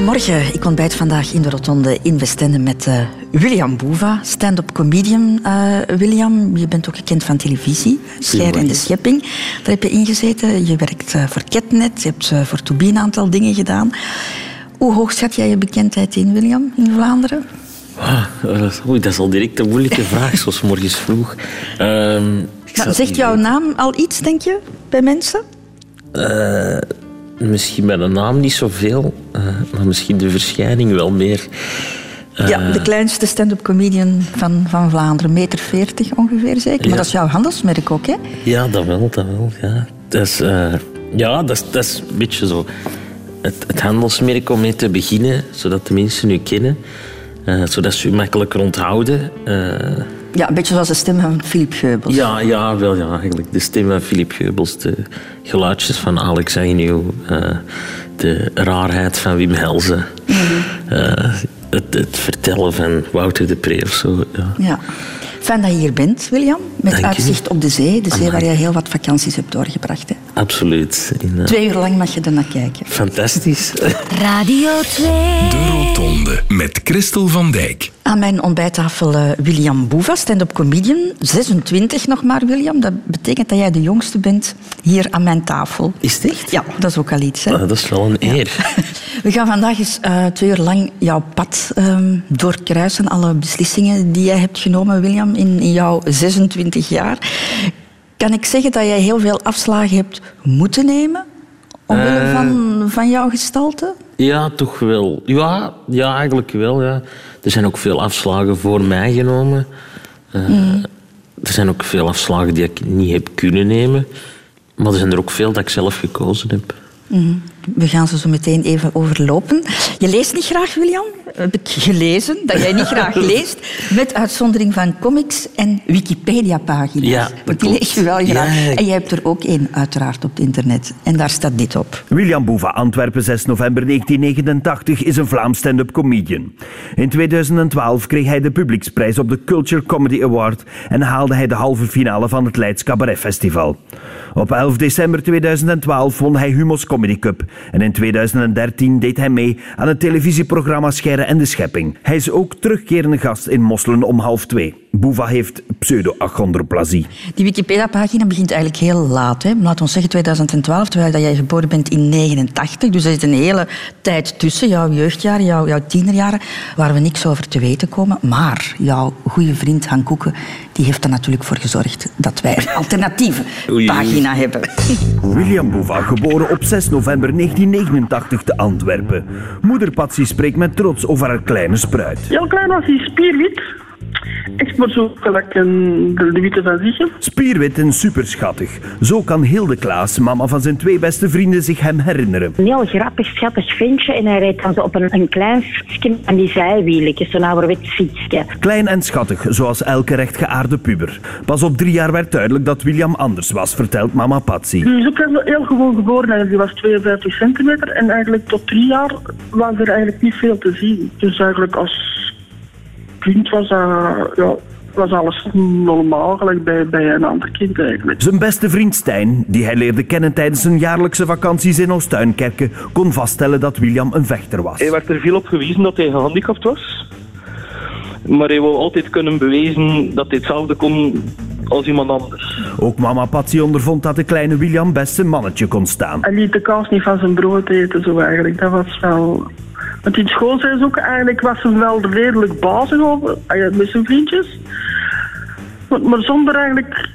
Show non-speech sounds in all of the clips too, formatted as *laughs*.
Goedemorgen, ik ontbijt vandaag in de Rotonde in Westende met uh, William Boeva, stand-up comedian. Uh, William, je bent ook gekend van televisie, Scher en de Schepping. Daar heb je ingezeten. Je werkt uh, voor Ketnet, je hebt voor Tobi een aantal dingen gedaan. Hoe hoog schat jij je bekendheid in, William, in Vlaanderen? Ah, oei, dat is al direct een moeilijke *laughs* vraag, zoals morgens vroeg. Um, zegt jouw naam al iets, denk je, bij mensen? Misschien met een naam niet zoveel, uh, maar misschien de verschijning wel meer. Uh, ja, de kleinste stand-up comedian van, van Vlaanderen, meter 40 ongeveer zeker. Maar dat is jouw handelsmerk ook, hè? Ja, dat wel, dat wel. Ja, dat is, uh, ja, dat is, dat is een beetje zo het, het, handelsmerk om mee te beginnen, zodat de mensen u kennen, zodat ze u makkelijker onthouden. Ja, een beetje zoals de stem van Philip Geubels. Ja, ja, wel ja, eigenlijk. De stem van Philip Geubels, de geluidjes van Alex Agnew, uh, de raarheid van Wim Helzen. Mm uh, het, het, vertellen van Wouter de Pre of zo. Ja. ja. Fijn dat je hier bent, William. Met uitzicht op de zee. De zee waar je heel wat vakanties hebt doorgebracht. Hè? Absoluut. In, uh... Twee uur lang mag je er naar kijken. Fantastisch. Radio 2. De Rotonde met Christel van Dijk. Aan mijn ontbijttafel uh, William Boeva, stand-up comedian. 26 nog maar, William. Dat betekent dat jij de jongste bent hier aan mijn tafel. Is het echt? Ja, dat is ook al iets. Hè? Ah, dat is wel een eer. Ja. *laughs* We gaan vandaag eens uh, twee uur lang jouw pad um, doorkruisen. Alle beslissingen die jij hebt genomen, William, in, in jouw 26 jaar. Kan ik zeggen dat jij heel veel afslagen hebt moeten nemen? Omwille uh, van, van jouw gestalte? Ja, toch wel. Ja, ja, eigenlijk wel. Ja. Er zijn ook veel afslagen voor mij genomen. Uh, mm. Er zijn ook veel afslagen die ik niet heb kunnen nemen. Maar er zijn er ook veel dat ik zelf gekozen heb. Mm. We gaan ze zo meteen even overlopen. Je leest niet graag, William? Heb ik gelezen dat jij niet graag *laughs* leest. Met uitzondering van comics en Wikipedia-pagina's. Ja, Want die lees je wel graag. Ja, en jij hebt er ook één, uiteraard, op het internet. En daar staat dit op. William Boeva, Antwerpen, 6 november 1989, is een Vlaams stand-up comedian. In 2012 kreeg hij de publieksprijs op de Culture Comedy Award en haalde hij de halve finale van het Leids Cabaret Festival. Op 11 december 2012 won hij Humos Comedy Cup en in 2013 deed hij mee aan het televisieprogramma Scheire en de Schepping. Hij is ook terugkerende gast in Mosselen om half twee. Boeva heeft pseudo-achondroplasie. Die Wikipedia-pagina begint eigenlijk heel laat. Hè? Laat ons zeggen 2012, terwijl jij geboren bent in 89. Dus er zit een hele tijd tussen, jouw jeugdjaren, jouw, jouw tienerjaren, waar we niks over te weten komen. Maar jouw goede vriend Han Koeken, die heeft er natuurlijk voor gezorgd dat wij een alternatieve pagina hebben. William Boeva, geboren op 6 november 1989 te Antwerpen. Moeder Patsy spreekt met trots over haar kleine spruit. Heel klein was hij spierwit. Echt maar zo gelijk een, de, witte van zich. Spierwit en superschattig. Zo kan Hilde Klaas, mama van zijn twee beste vrienden, zich hem herinneren. Een heel grappig, schattig ventje. En hij rijdt dan zo op een, een klein fietsje aan die zijwielen. Zo'n ouderwets fietsje. Klein en schattig, zoals elke rechtgeaarde puber. Pas op drie jaar werd duidelijk dat William anders was, vertelt mama Patsy. Hij is ook heel gewoon geboren. Hij was 52 centimeter. En eigenlijk tot drie jaar was er eigenlijk niet veel te zien. Dus eigenlijk als kind was, uh, ja, was alles normaal, gelijk bij, bij een ander kind eigenlijk. Zijn beste vriend Stijn, die hij leerde kennen tijdens zijn jaarlijkse vakanties in Oostuinkerken, kon vaststellen dat William een vechter was. Hij werd er veel op gewezen dat hij gehandicapt was. Maar hij wou altijd kunnen bewijzen dat hij hetzelfde kon als iemand anders. Ook mama Patsy ondervond dat de kleine William best een mannetje kon staan. Hij liet de kaas niet van zijn brood eten, zo eigenlijk. Dat was wel... Want in school zijn ze ook eigenlijk was ze wel redelijk bazig over, met zijn vriendjes. Maar, maar zonder eigenlijk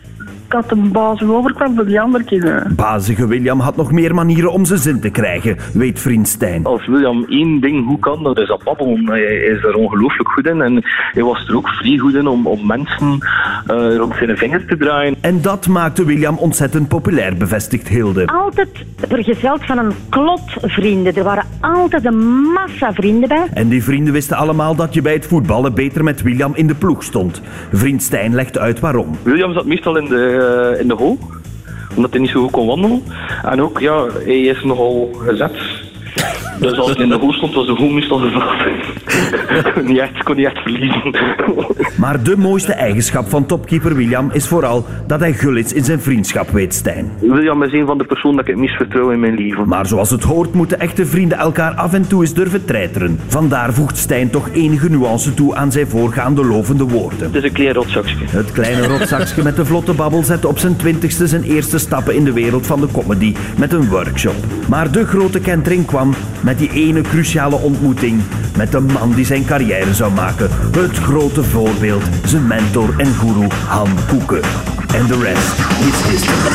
dat een bazig overkwam voor die andere kinderen. Bazige William had nog meer manieren om zijn zin te krijgen, weet vriend Stijn. Als William één ding goed kan, dat is dat babbelen. Hij is er ongelooflijk goed in en hij was er ook vrij goed in om, om mensen uh, rond zijn vingers te draaien. En dat maakte William ontzettend populair, bevestigt Hilde. Altijd vergezeld van een klot vrienden. Er waren altijd een massa vrienden bij. En die vrienden wisten allemaal dat je bij het voetballen beter met William in de ploeg stond. Vriend Stijn legt uit waarom. William zat meestal in de in de hol. Omdat hij niet zo goed kon wandelen. En ook, ja, hij is nogal gezet. Dus als hij in de hoofd stond, was de goal meestal gevuld. Ik kon niet echt, kon niet echt verliezen. Maar de mooiste eigenschap van topkeeper William is vooral dat hij gul is in zijn vriendschap, weet Stijn. William is een van de personen dat ik het meest vertrouw in mijn leven. Maar zoals het hoort, moeten echte vrienden elkaar af en toe eens durven treiteren. Vandaar voegt Stijn toch enige nuance toe aan zijn voorgaande lovende woorden. Het is een klein rotzakje. Het kleine rotzakje met de vlotte babbel zette op zijn twintigste zijn eerste stappen in de wereld van de comedy met een workshop. Maar de grote kentering kwam met die ene cruciale ontmoeting met de man die zijn carrière zou maken. Het grote voorbeeld, zijn mentor en guru Han Koeken. En de rest is history.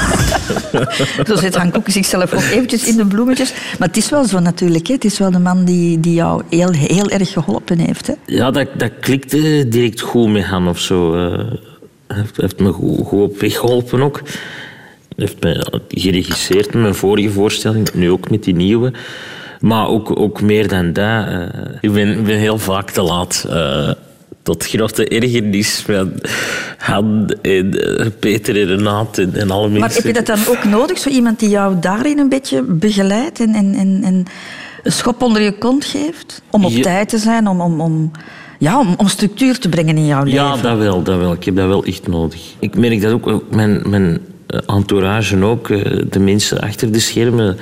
*laughs* Zo zet Han Koeken zichzelf ook eventjes in de bloemetjes. Maar het is wel zo natuurlijk. Hè. Het is wel de man die, die jou heel, heel erg geholpen heeft. Hè. Ja, dat, dat klikte direct goed met Han of zo. eh. Hij heeft, heeft me goed, goed op weg geholpen ook. Hij heeft me geregisseerd met mijn vorige voorstelling, nu ook met die nieuwe. Maar ook, ook meer dan dat. eh, ik ben, ik ben heel vaak te laat. eh, tot grote ergernis van Han en eh, Peter en Renate en, en alle mensen. Maar heb je dat dan ook nodig? Zo iemand die jou daarin een beetje begeleidt en, en, en, en een schop onder je kont geeft? Om op Ja. tijd te zijn, om, om, om, ja, om, om structuur te brengen in jouw Ja, leven. dat wel, dat wel. Ik heb dat wel echt nodig. Ik merk dat ook, ook mijn, mijn entourage ook, de mensen achter de schermen,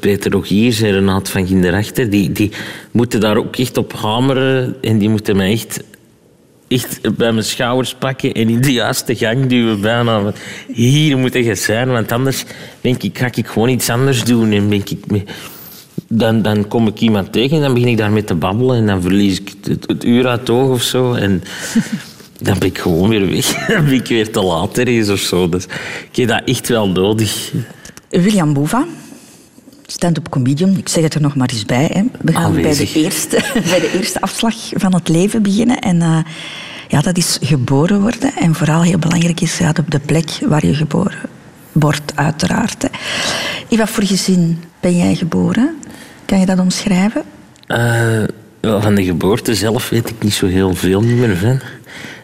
Peter Rogiers en Renaat van Ginderachter, die, die moeten daar ook echt op hameren en die moeten mij echt, echt bij mijn schouders pakken en in de juiste gang duwen bijna. Want Hier moet je zijn, want anders denk ik, ga ik gewoon iets anders doen en ben ik... dan, dan kom ik iemand tegen en dan begin ik daarmee te babbelen en dan verlies ik het, het uur uit het oog of zo. En *laughs* dan ben ik gewoon weer weg. *laughs* Dan ben ik weer te laat ergens of zo. Dus ik heb dat echt wel nodig. William Boeva, stand-up comedian. Ik zeg het er nog maar eens bij. Hè. We gaan bij de, eerste, *laughs* bij de eerste afslag van het leven beginnen. En eh, ja, dat is geboren worden. En vooral heel belangrijk is ja, de, de plek waar je geboren wordt, uiteraard. Hè. In wat voor gezin ben jij geboren? Kan je dat omschrijven? Eh, wel, van de geboorte zelf weet ik niet zo heel veel meer van.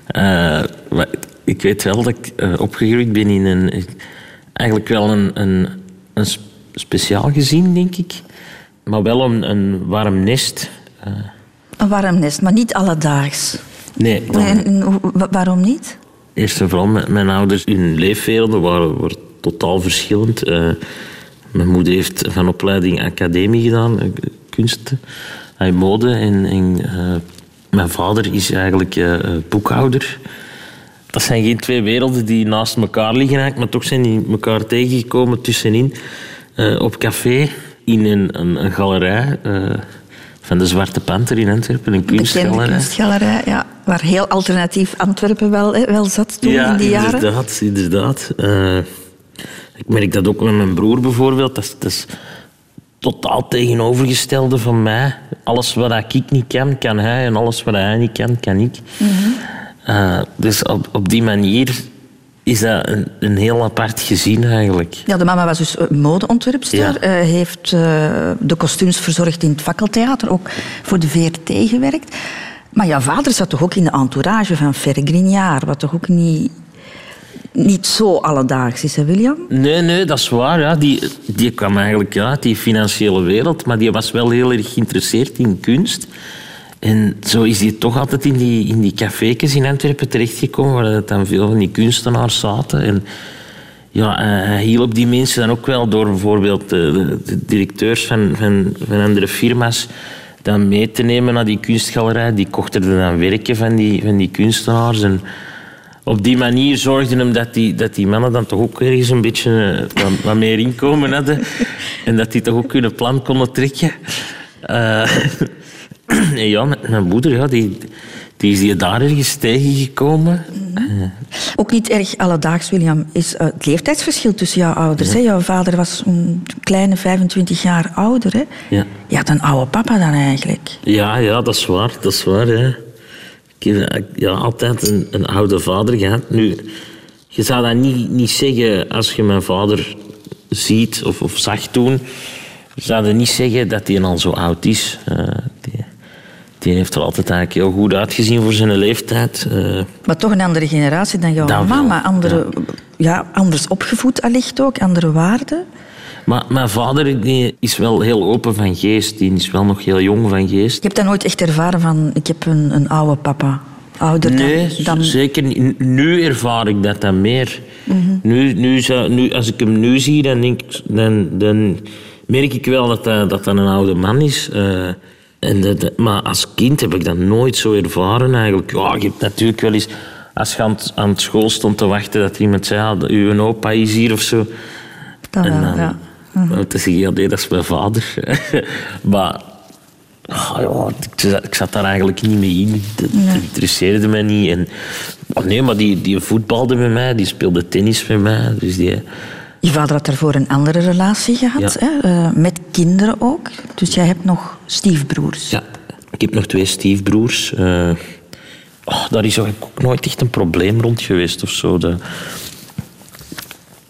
Eh, maar ik weet wel dat ik opgegroeid ben in een... Eigenlijk wel een, een, een speciaal gezin, denk ik. Maar wel een, een warm nest. Eh, Een warm nest, maar niet alledaags. nee, dan- en waarom niet? Eerst en vooral, mijn, mijn ouders, hun leefwerelden waren, waren totaal verschillend. Eh, mijn moeder heeft van opleiding academie gedaan, eh, kunsten, en mode. En, en mijn vader is eigenlijk boekhouder. Dat zijn geen twee werelden die naast elkaar liggen, maar toch zijn die elkaar tegengekomen tussenin. Eh, op café, in een, een, een galerij eh, van de Zwarte Panter in Antwerpen, een Bekende kunstgalerij. kunstgalerij, ja, waar heel alternatief Antwerpen wel, hè, wel zat toen ja, in die jaren. inderdaad, inderdaad. Eh, ik merk dat ook met mijn broer bijvoorbeeld. Dat is, dat is totaal tegenovergestelde van mij. Alles wat ik niet kan, kan hij. En alles wat hij niet kan, kan ik. Eh, dus op, op die manier is dat een, een heel apart gezin eigenlijk. Ja, de mama was dus eh, modeontwerpster. Ja. eh, heeft eh, de kostuums verzorgd in het fakkeltheater, ook voor de VRT gewerkt. Maar jouw vader zat toch ook in de entourage van Ferre Grignard, wat toch ook niet, niet zo alledaags is, hè William? Nee, nee, dat is waar. Ja. Die, die kwam eigenlijk ja, uit die financiële wereld, maar die was wel heel erg geïnteresseerd in kunst. En zo is hij toch altijd in die, in die café's in Antwerpen terechtgekomen, waar dat dan veel van die kunstenaars zaten. En ja, eh, hij hielp die mensen dan ook wel door bijvoorbeeld de, de, directeurs van, van, van andere firma's dan mee te nemen naar die kunstgalerij. Die kochten er dan werken van die, van die kunstenaars. En op die manier zorgde hem dat die, dat die mannen dan toch ook ergens een beetje eh, wat, wat meer inkomen hadden. *laughs* en dat die toch ook hun plan konden trekken. Eh, en *clears throat* ja, mijn- mijn moeder, ja, die, die is hier daar ergens tegengekomen. Ook niet erg alledaags, William, is eh, het leeftijdsverschil tussen jouw ouders. Hè? Jouw vader was een kleine 25 jaar ouder. Hè? Ja. Je had een oude papa dan eigenlijk. Ja, ja, dat is waar. Dat is waar, ja. Ik heb eh, ja, altijd een, een oude vader gehad. Nu, je zou dat niet, niet zeggen als je mijn vader ziet of, of zag toen. Je zou dat niet zeggen dat hij al zo oud is. Eh, die, heeft er altijd eigenlijk heel goed uitgezien voor zijn leeftijd. Eh, Maar toch een andere generatie dan jouw mama. Andere ja, anders opgevoed allicht ook, andere waarden. Maar mijn vader die is wel heel open van geest. Die is wel nog heel jong van geest. Je hebt dat nooit echt ervaren van, ik heb een, een oude papa. Ouder Nee, dan, dan... zeker niet. Nu ervaar ik dat dan meer. nu, nu, zou- nu, als ik hem nu zie, dan, denk, ik- dan, dan merk ik wel dat dat, dat, dat een oude man is. Eh, en dat, maar als kind heb ik dat nooit zo ervaren eigenlijk. Ja, je hebt natuurlijk wel eens... Als je aan, het- aan het school stond te wachten dat iemand zei... Ja, uw opa is hier of zo. Dat en wel, dan, ja. dan zeg je, ja, nee, dat is mijn vader. *laughs* maar... ah, ja, ik, zat- ik zat daar eigenlijk niet mee in. Dat interesseerde mij niet. En, oh nee, maar die, die voetbalde met mij, die speelde tennis met mij. Dus die, Je vader had daarvoor een andere relatie gehad, Ja. hè? eh, met kinderen ook. Dus jij hebt nog stiefbroers. ja, ik heb nog twee stiefbroers. Eh, oh, daar is ook nooit echt een probleem rond geweest of zo. De-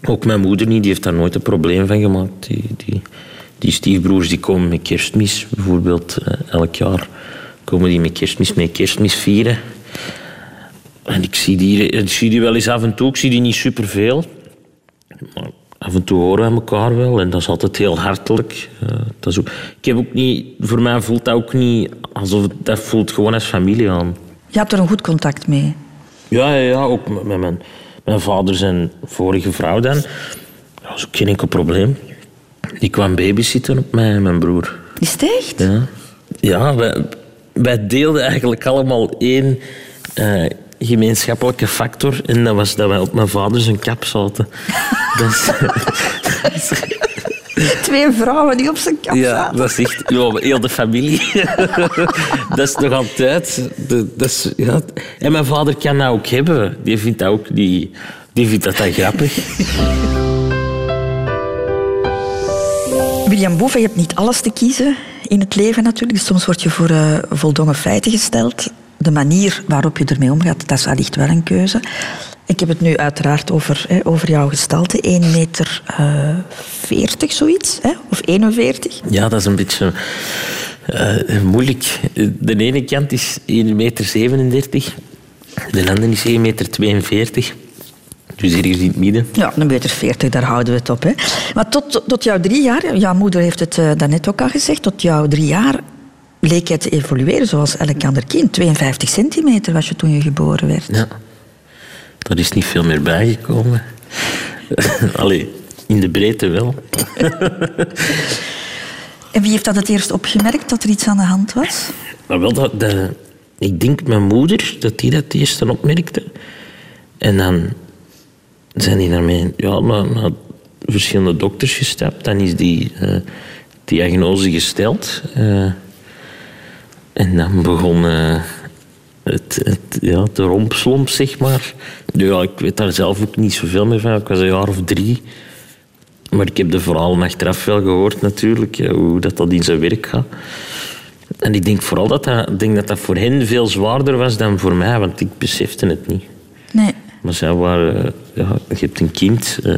ook mijn moeder niet, die heeft daar nooit een probleem van gemaakt. Die, die, die stiefbroers die komen met kerstmis, bijvoorbeeld eh, elk jaar komen die met kerstmis, met kerstmis vieren. En ik zie, die, ik zie die wel eens af en toe, ik zie die niet superveel. Maar af en toe horen we elkaar wel en dat is altijd heel hartelijk. Eh, dat is ook, ik heb ook niet, voor mij voelt dat ook niet alsof het, dat voelt gewoon als familie aan. Je hebt er een goed contact mee. Ja, ja, ja ook met met mijn, mijn vader zijn vorige vrouw dan. Dat was ook geen enkel probleem. Die kwam babysitten op mij en mijn broer. Is het echt? Ja, ja wij, wij deelden eigenlijk allemaal één eh, gemeenschappelijke factor. En dat was dat wij op mijn vader zijn kap zaten. *laughs* dat is, Twee vrouwen die op zijn kap ja, zaten. dat is echt ja, heel de familie. *laughs* dat is nog altijd... dat is, ja. En mijn vader kan dat ook hebben. Die vindt dat ook... Die, die vindt dat dan grappig. William Boeven, je hebt niet alles te kiezen in het leven natuurlijk. Soms word je voor eh, voldongen feiten gesteld. De manier waarop je ermee omgaat, dat is allicht wel een keuze. Ik heb het nu uiteraard over, hè, over jouw gestalte. 1 meter eh 40, zoiets. Hè? Of 41. Ja, dat is een beetje eh, moeilijk. De ene kant is 1,37 meter. De andere is 1,42 meter. Dus hier in het midden. Ja, een meter 40, daar houden we het op. Hè. Maar tot, tot jouw drie jaar, jouw moeder heeft het eh, daarnet ook al gezegd, tot jouw drie jaar leek je te evolueren zoals elk ander kind. 52 centimeter was je toen je geboren werd. Ja. Daar is niet veel meer bijgekomen. *laughs* Allee, in de breedte wel. *laughs* En wie heeft dat het eerst opgemerkt, dat er iets aan de hand was? Maar wel dat, dat- ik denk mijn moeder, dat die dat het eerst opmerkte. En dan zijn die daarmee ja, naar, naar verschillende dokters gestapt. Dan is die eh, diagnose gesteld. Eh, en dan begon eh, het, het, ja, de rompslomp, zeg maar. Ja, ik weet daar zelf ook niet zoveel meer van. Ik was een jaar of drie. Maar ik heb de verhalen achteraf wel gehoord natuurlijk, ja, hoe dat, dat in zijn werk gaat. En ik denk vooral dat dat, denk dat dat voor hen veel zwaarder was dan voor mij, want ik besefte het niet. Nee. Maar zij waren, ja, je hebt een kind, eh,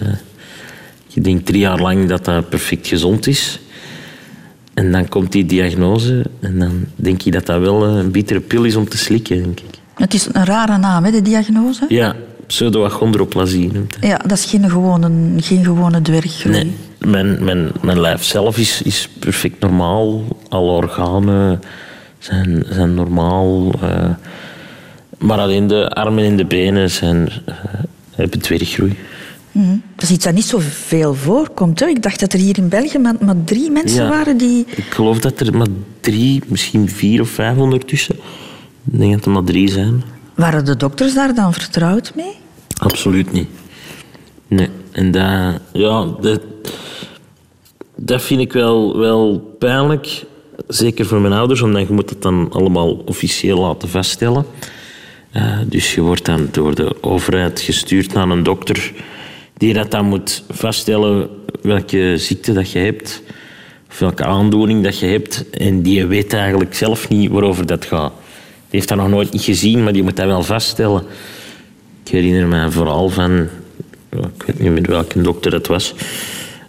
je denkt drie jaar lang dat dat perfect gezond is. En dan komt die diagnose en dan denk je dat dat wel eh, een bittere pil is om te slikken, denk ik. Het is een rare naam, hè, de diagnose. Ja, pseudoachondroplasie noemt het. Ja, dat is geen gewone, geen gewone dwerggroei. Nee, mijn, mijn, mijn lijf zelf is, is perfect normaal. Alle organen zijn, zijn normaal. eh, maar alleen de armen en de benen zijn, eh, hebben dwerggroei. Mhm. Dat is iets dat niet zo veel voorkomt. Hè. Ik dacht dat er hier in België maar, maar drie mensen Ja. waren die... Ik geloof dat er maar drie, misschien vier of vijf ondertussen. Ik denk dat er maar drie zijn. Waren de dokters daar dan vertrouwd mee? Absoluut niet. Nee. En dat, ja, dat, dat vind ik wel, wel pijnlijk. Zeker voor mijn ouders, omdat je moet het dan allemaal officieel laten vaststellen. Eh, dus je wordt dan door de overheid gestuurd naar een dokter die dat dan moet vaststellen welke ziekte dat je hebt. Of welke aandoening dat je hebt. En die weet eigenlijk zelf niet waarover dat gaat. Die heeft dat nog nooit niet gezien, maar die moet dat wel vaststellen. Ik herinner me verhaal van, ik weet niet meer welke dokter dat was,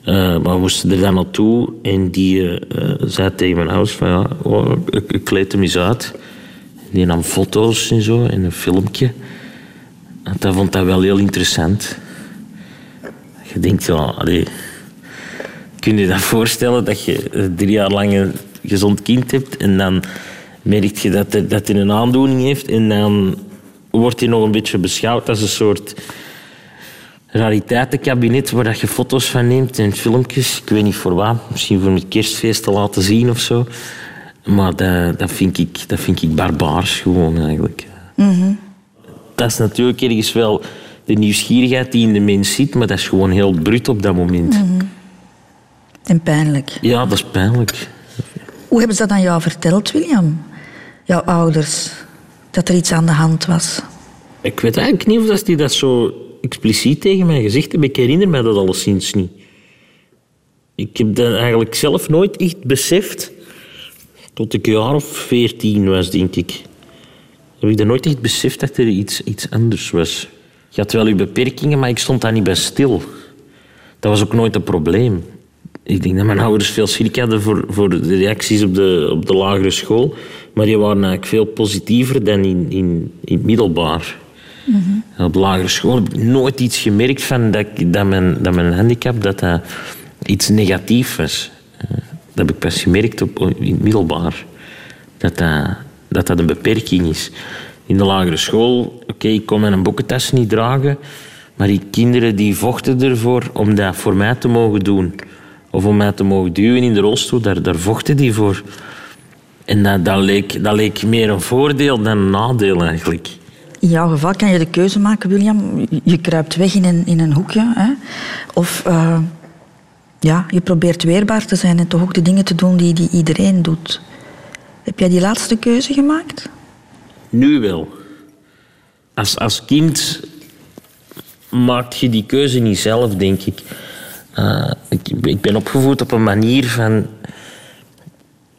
Eh, maar we moesten er dan naartoe en die eh, zei tegen mijn ouders van ja, oh, ik, ik kleed hem eens uit. Die nam foto's en zo en een filmpje. En dat vond dat wel heel interessant. Je denkt, ja, allee, kun je je dat voorstellen dat je drie jaar lang een gezond kind hebt en dan merk je dat hij, dat hij een aandoening heeft en dan wordt hij nog een beetje beschouwd als een soort rariteitenkabinet waar dat je foto's van neemt en filmpjes. Ik weet niet voor wat. Misschien voor het kerstfeest te laten zien of zo. Maar dat, dat, vind, ik, dat vind ik barbaars gewoon eigenlijk. Dat is natuurlijk ergens wel de nieuwsgierigheid die in de mens zit, maar dat is gewoon heel brut op dat moment. En pijnlijk. Ja, dat is pijnlijk. Hoe hebben ze dat aan jou verteld, William? Jouw ouders? Dat er iets aan de hand was? Ik weet eigenlijk niet of dat die dat zo expliciet tegen mij gezegd hebben. Ik herinner mij dat alleszins niet. Ik heb dat eigenlijk zelf nooit echt beseft. Tot ik een jaar of veertien was, denk ik. Heb ik dat nooit echt beseft dat er iets, iets anders was. Je had wel je beperkingen, maar ik stond daar niet bij stil. Dat was ook nooit een probleem. Ik denk dat mijn *laughs* ouders veel schrik hadden voor, voor de reacties op de, op de lagere school. Maar die waren eigenlijk veel positiever dan in, in, in het middelbaar. Op de lagere school heb ik nooit iets gemerkt van dat, ik- dat, mijn, dat mijn handicap dat dat iets negatiefs was. Eh, Dat heb ik pas gemerkt op, in het middelbaar. Dat dat, dat dat een beperking is. In de lagere school, oké, ik kon mijn boekentas niet dragen. Maar die kinderen die vochten ervoor om dat voor mij te mogen doen. Of om mij te mogen duwen in de rolstoel, daar, daar vochten die voor. En dat, dat, leek, dat leek meer een voordeel dan een nadeel eigenlijk. In jouw geval kan je de keuze maken, William. Je kruipt weg in een, in een hoekje. Hè? Of eh, ja, je probeert weerbaar te zijn en toch ook de dingen te doen die, die iedereen doet. Heb jij die laatste keuze gemaakt? Nu wel. Als, als kind maak je die keuze niet zelf, denk ik. Eh, ik. Ik ben opgevoed op een manier van...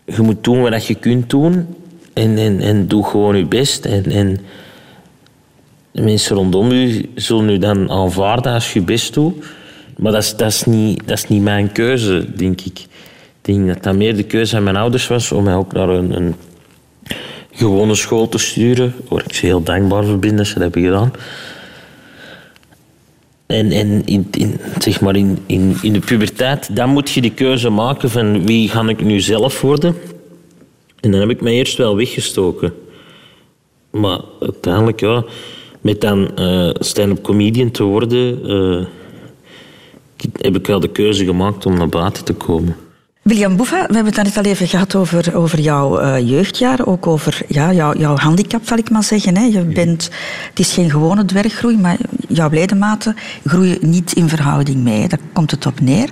Je moet doen wat je kunt doen. En, en, en doe gewoon je best. En, en de mensen rondom u zullen u dan aanvaarden als je je best doet. Maar dat is, dat, is niet, dat is niet mijn keuze, denk ik. Ik denk dat dat meer de keuze van mijn ouders was om mij ook naar een, een gewone school te sturen. Waar ik ze heel dankbaar voor ben dat ze dat hebben gedaan. En, en in, in, zeg maar in, in, in de puberteit, dan moet je die keuze maken van wie ga ik nu zelf worden. En dan heb ik mij eerst wel weggestoken. Maar uiteindelijk, ja, met dan eh stand-up comedian te worden, eh, heb ik wel de keuze gemaakt om naar buiten te komen. William Boeva, we hebben het net al even gehad over, over jouw eh, jeugdjaren, ook over ja, jouw, jouw handicap, zal ik maar zeggen. Hè. Je bent, het is geen gewone dwerggroei, maar jouw ledematen groeien niet in verhouding mee. Daar komt het op neer.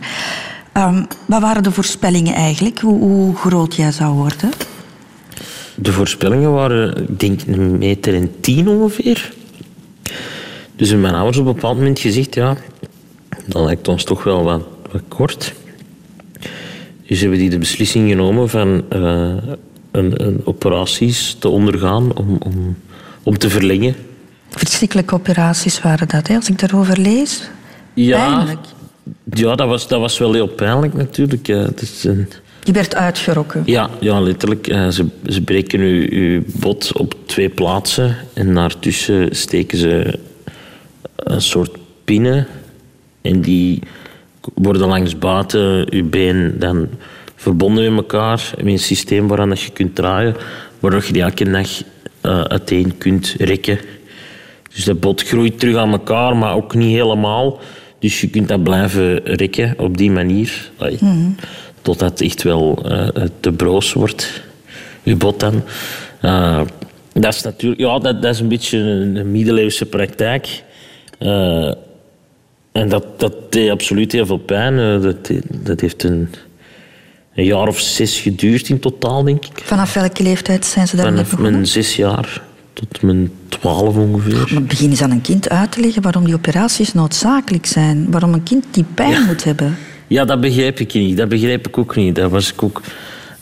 Ehm, wat waren de voorspellingen eigenlijk, hoe, hoe groot jij zou worden? De voorspellingen waren, ik denk, een meter en tien ongeveer. Dus mijn ouders op een bepaald moment gezegd, ja, dat lijkt ons toch wel wat, wat kort. Dus hebben die de beslissing genomen van eh, een, een operaties te ondergaan om, om, om te verlengen. Verschrikkelijke operaties waren dat, hè, als ik daarover lees. Ja, Pijnlijk. ja dat, was, dat was wel heel pijnlijk natuurlijk. ja. Het is een, Je werd uitgerokken. Ja, ja letterlijk. Eh, ze, ze breken uw, uw bot op twee plaatsen en daartussen steken ze een soort pinnen. En die worden langs buiten uw been dan verbonden met elkaar met een systeem waaraan dat je kunt draaien, waardoor je die elke dag eh, uiteen kunt rekken. Dus dat bot groeit terug aan elkaar, maar ook niet helemaal. Dus je kunt dat blijven rekken op die manier. Ai, Totdat het echt wel eh, te broos wordt, je bot dan. Eh, dat is natuurlijk, ja, dat, dat is een beetje een, een middeleeuwse praktijk. En dat, dat deed absoluut heel veel pijn. Eh, dat, dat heeft een, een jaar of zes geduurd in totaal, denk ik. Vanaf welke leeftijd zijn ze daarmee Vanaf begonnen? mijn zes jaar tot mijn twaalf ongeveer. Maar begin eens aan een kind uit te leggen waarom die operaties noodzakelijk zijn. Waarom een kind die pijn moet hebben. Ja, dat begrijp ik niet. Dat begrijp ik ook niet. Dat was ik ook...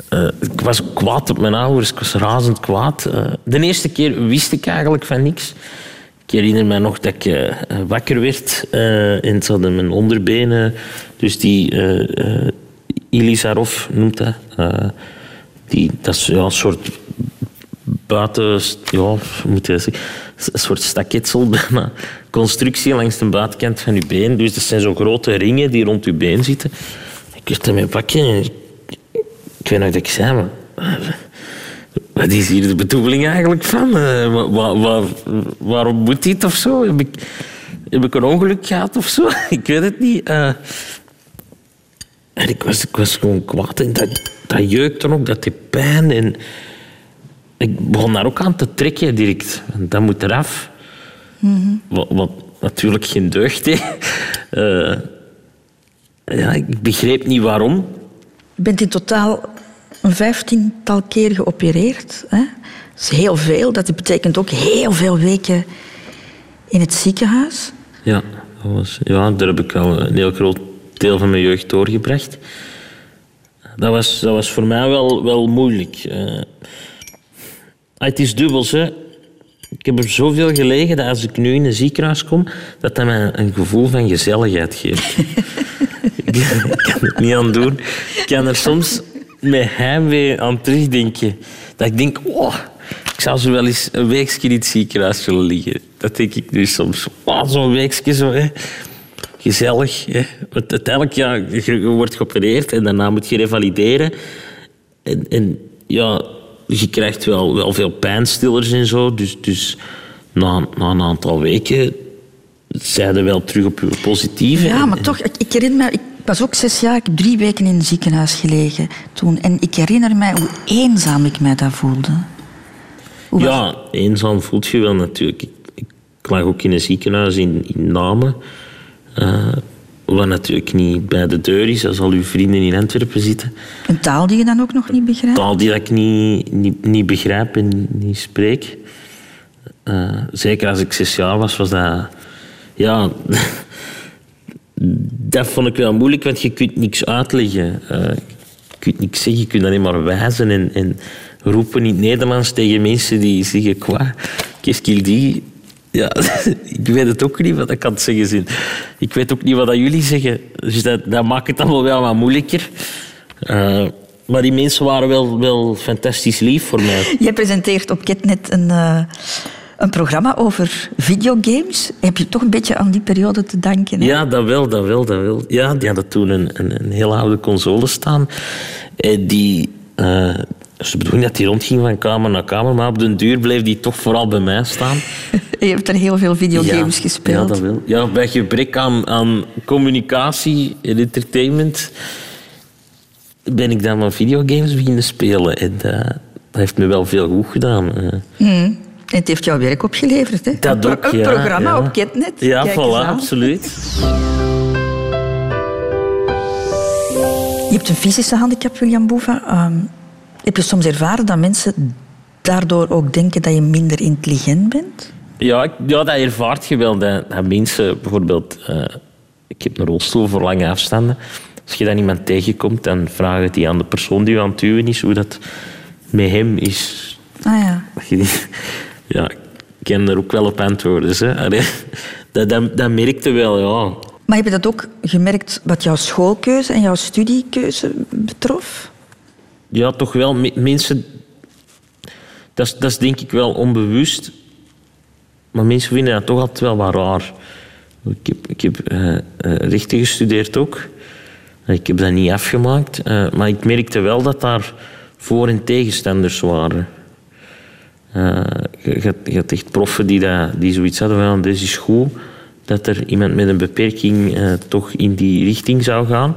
eh, ik was kwaad op mijn ouders. Ik was razend kwaad. Eh, de eerste keer wist ik eigenlijk van niks. Ik herinner me nog dat ik eh, wakker werd eh, en ze hadden mijn onderbenen. Dus die eh, Ilisarov noemt dat. Die, dat is een soort buiten... Ja, moet je zeggen? een soort staketsel *laughs* bijna, constructie langs de buitenkant van je been. Dus dat zijn zo grote ringen die rond je been zitten. Ik wist ermee pakken en ik, weet nog dat ik zei, maar... Wat is hier de bedoeling eigenlijk van? Uh, wa- waarom moet dit of zo? Heb ik, heb ik een ongeluk gehad of zo? *laughs* Ik weet het niet. Eh, en ik was, ik was gewoon kwaad en dat, dat jeukte ook, dat deed pijn. En ik begon daar ook aan te trekken direct. Dat moet eraf. wat, wat natuurlijk geen deugd deed. Eh, ja, ik begreep niet waarom. Je bent in totaal een vijftiental keer geopereerd. Hè? Dat is heel veel. Dat betekent ook heel veel weken in het ziekenhuis. Ja, dat was, ja, daar heb ik al een heel groot deel van mijn jeugd doorgebracht. Dat was, dat was voor mij wel, wel moeilijk. Eh, het is dubbels, hè. Ik heb er zoveel gelegen dat als ik nu in een ziekenhuis kom, dat dat mij een gevoel van gezelligheid geeft. *laughs* ik kan het niet aan doen. Ik kan er soms met heimwee aan terugdenken. Dat ik denk, oh, ik zou zo wel eens een weekje in het ziekenhuis willen liggen. Dat denk ik nu soms. Oh, Zo'n weekje zo, hè. Gezellig. Hè. Want uiteindelijk, ja, je je wordt geopereerd en daarna moet je revalideren. En, en ja, je krijgt wel, wel veel pijnstillers en zo. Dus, dus na, na een aantal weken zijn er wel terug op je positieve. Ja, maar toch, ik, ik herinner me, ik was ook zes jaar, ik heb drie weken in het ziekenhuis gelegen toen. En ik herinner mij hoe eenzaam ik mij daar voelde. Hoe was- Ja, eenzaam voelt je wel natuurlijk. Ik, ik lag ook in een ziekenhuis in, in Namen. eh, wat natuurlijk niet bij de deur is, als al uw vrienden in Antwerpen zitten. Een taal die je dan ook nog niet begrijpt? Taal die ik niet, niet, niet begrijp en niet spreek. Eh, zeker als ik zes jaar was, was dat... Ja, *laughs* dat vond ik wel moeilijk, want je kunt niks uitleggen. Eh, je kunt niks zeggen, je kunt alleen maar wijzen en, en roepen in het Nederlands tegen mensen die zeggen, qua, qu'est-ce dit? Ja, *laughs* ik weet het ook niet wat ik het zeggen. Ik weet ook niet wat dat jullie zeggen. Dus dat, dat maakt het allemaal wel wat moeilijker. Eh, maar die mensen waren wel, wel fantastisch lief voor mij. *laughs* Jij presenteert op Ketnet een, eh, een programma over videogames. Heb je toch een beetje aan die periode te danken? hè? Ja, dat wel, dat wel, dat wel. Ja, die hadden toen een, een, een heel oude console staan. En die... eh ze bedoelen dat die rondging van kamer naar kamer, maar op den duur bleef die toch vooral bij mij staan. *laughs* Je hebt er heel veel videogames ja, gespeeld. Ja, dat wel. Ja, bij gebrek aan, aan communicatie en entertainment ben ik dan maar videogames beginnen spelen. En dat, dat heeft me wel veel goed gedaan. eh. En het heeft jouw werk opgeleverd, hè? Dat een, ook, een ja, programma ja. op Ketnet. Ja, Kijk voilà, absoluut. Je hebt een fysische handicap, William Boeva. Ehm, heb je soms ervaren dat mensen daardoor ook denken dat je minder intelligent bent? Ja, ik- ja, dat ervaart je wel. Dat, dat mensen bijvoorbeeld... eh, ik heb een rolstoel voor lange afstanden. Als je dan iemand tegenkomt, dan vraag je die aan de persoon die aan het duwen is, hoe dat met hem is. Ah ja. Ja, ik kan er ook wel op antwoorden. Hè. Allee, Dat, dat, dat merkte wel, ja. Maar heb je dat ook gemerkt wat jouw schoolkeuze en jouw studiekeuze betrof? Ja, toch wel. Me- Mensen... Dat is, dat is denk ik wel onbewust. Maar mensen vinden dat toch altijd wel wat raar. Ik heb, ik heb eh, rechten gestudeerd ook. Ik heb dat niet afgemaakt. eh, maar ik merkte wel dat daar voor- en tegenstanders waren. Eh, je, je had- je had echt proffen die, dat, die zoiets hadden van... Dit is goed dat er iemand met een beperking eh, toch in die richting zou gaan.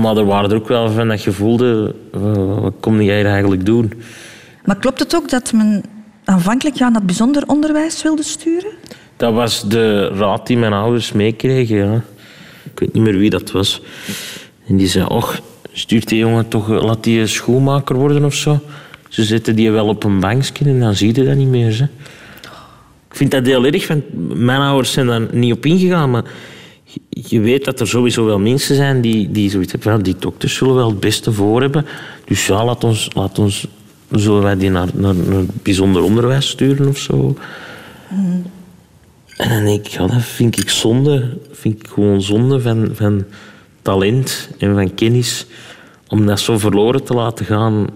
Maar er waren er ook wel van dat je voelde... eh, wat kom jij eigenlijk doen? Maar klopt het ook dat men aanvankelijk jou naar het bijzonder onderwijs wilde sturen? Dat was de raad die mijn ouders meekregen. Ja. Ik weet niet meer wie dat was. En die zei, och, stuurt die jongen toch, laat die schoenmaker worden of zo. Ze zetten die wel op een bankje en dan zie je dat niet meer. Ik vind dat heel erg, want mijn ouders zijn daar niet op ingegaan. Maar je- weet dat er sowieso wel mensen zijn die, die zoiets hebben van, die dokters zullen wel het beste voor hebben. Dus ja, laat ons, laat ons zullen wij die naar, naar, naar bijzonder onderwijs sturen of zo. En dan denk ik, ja, dat vind ik zonde. vind ik gewoon zonde van, van talent en van kennis. Om dat zo verloren te laten gaan.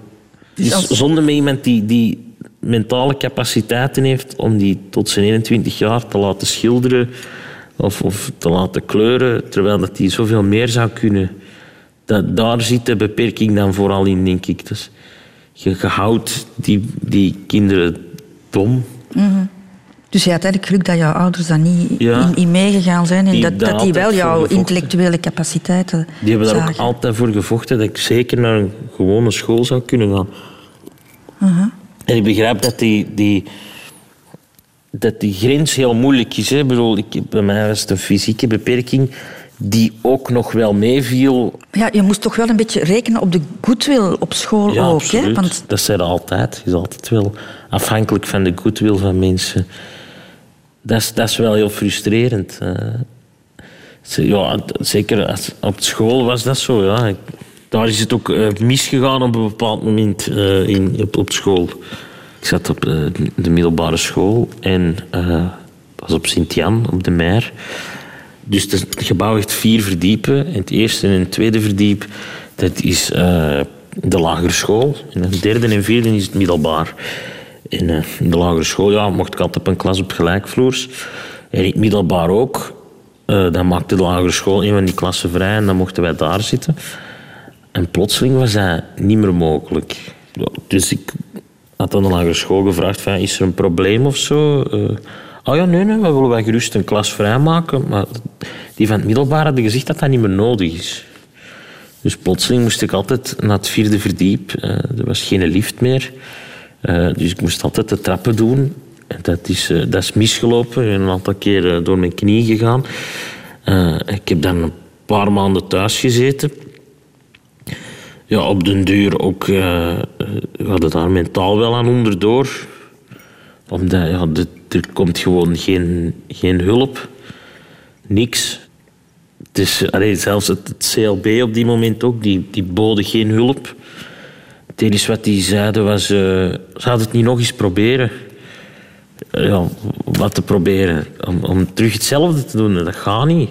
Het is als- zonde met iemand die, die mentale capaciteiten heeft om die tot zijn 21 jaar te laten schilderen of, of te laten kleuren, terwijl dat hij zoveel meer zou kunnen. Dat, daar zit de beperking dan vooral in, denk ik. Dus je, je houdt die, die kinderen dom. Dus je had eigenlijk geluk dat jouw ouders daar niet Ja. in, in meegegaan zijn en Die dat, dat die wel jouw intellectuele capaciteiten Die hebben daar ook altijd voor gevochten dat ik zeker naar een gewone school zou kunnen gaan. En ik begrijp dat die, die, dat die grens heel moeilijk is. Hè. Ik bedoel, ik, bij mij was het een fysieke beperking die ook nog wel meeviel. Ja, je moest toch wel een beetje rekenen op de goodwill op school Ja, ook. Hè? Want Dat zijn er altijd. Je is altijd wel afhankelijk van de goodwill van mensen. Dat is, dat is wel heel frustrerend. Ja, zeker op school was dat zo. Ja. Daar is het ook eh, misgegaan op een bepaald moment eh, in, op, school. Ik zat op eh, de middelbare school en dat was op Sint-Jan, op de Meer. Dus het gebouw heeft vier verdiepen. En het eerste en het tweede verdiep, dat is de lagere school. En het derde en vierde is het middelbaar. Eh, in de lagere school ja, mocht ik altijd op een klas op gelijkvloers. En in het middelbaar ook. Eh, dan maakte de lagere school een van die klassen vrij en dan mochten wij daar zitten. En plotseling was dat niet meer mogelijk. Dus ik had aan de lagere school gevraagd: van, is er een probleem of zo? Oh ja, nee, nee, we willen wij gerust een klas vrijmaken. Maar die van het middelbaar hadden gezegd dat dat niet meer nodig is. Dus plotseling moest ik altijd naar het vierde verdiep. Er was geen lift meer. Eh, dus ik moest altijd de trappen doen. En dat is, eh, dat is misgelopen. Ik een aantal keer eh, door mijn knie gegaan. Eh, ik heb dan een paar maanden thuis gezeten. Ja, op den duur ook eh, gaat het daar mentaal wel aan onderdoor. Omdat ja, er komt gewoon geen, geen hulp. Niks. Is, allee, zelfs het, het CLB op die moment ook, die, die boden geen hulp. Het enige wat die zeiden was, eh zou het niet nog eens proberen? Eh, Ja, wat te proberen? Om, om terug hetzelfde te doen, dat gaat niet.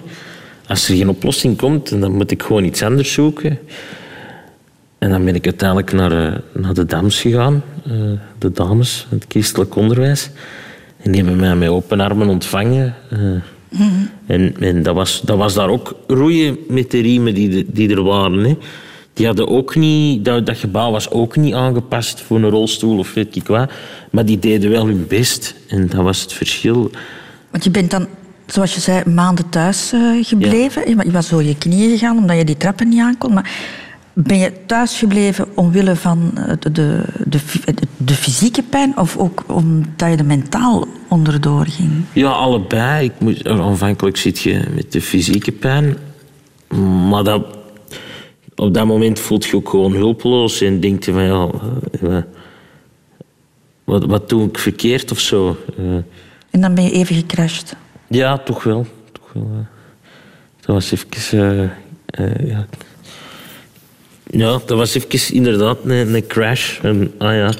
Als er geen oplossing komt, dan moet ik gewoon iets anders zoeken. En dan ben ik uiteindelijk naar, eh, naar de DAMS gegaan, de dames, het christelijk onderwijs. En die hebben mij met open armen ontvangen. eh. En, en dat, was, dat was daar ook roeien met de riemen die, de- die er waren. Hè. Die hadden ook niet, dat, dat gebouw was ook niet aangepast voor een rolstoel of weet ik wat. Maar die deden wel hun best. En dat was het verschil. Want je bent dan, zoals je zei, maanden thuis eh, gebleven. Je wa- Je was door je knieën gegaan omdat je die trappen niet aankon. Maar ben je thuis gebleven omwille van eh, de, de, de, de, fysieke pijn of ook omdat je er mentaal onderdoor ging? Ja, allebei. Ik moet, aanvankelijk zit je met de fysieke pijn. Maar dat, op dat moment voelt je ook gewoon hulpeloos. En denk je van, ja... eh, wat, wat doe ik verkeerd of zo? Eh, En dan ben je even gecrashed. ja, toch wel. Toch wel eh. Dat was even... eh, eh, ja. ja, dat was even inderdaad een, een crash. Ah ja.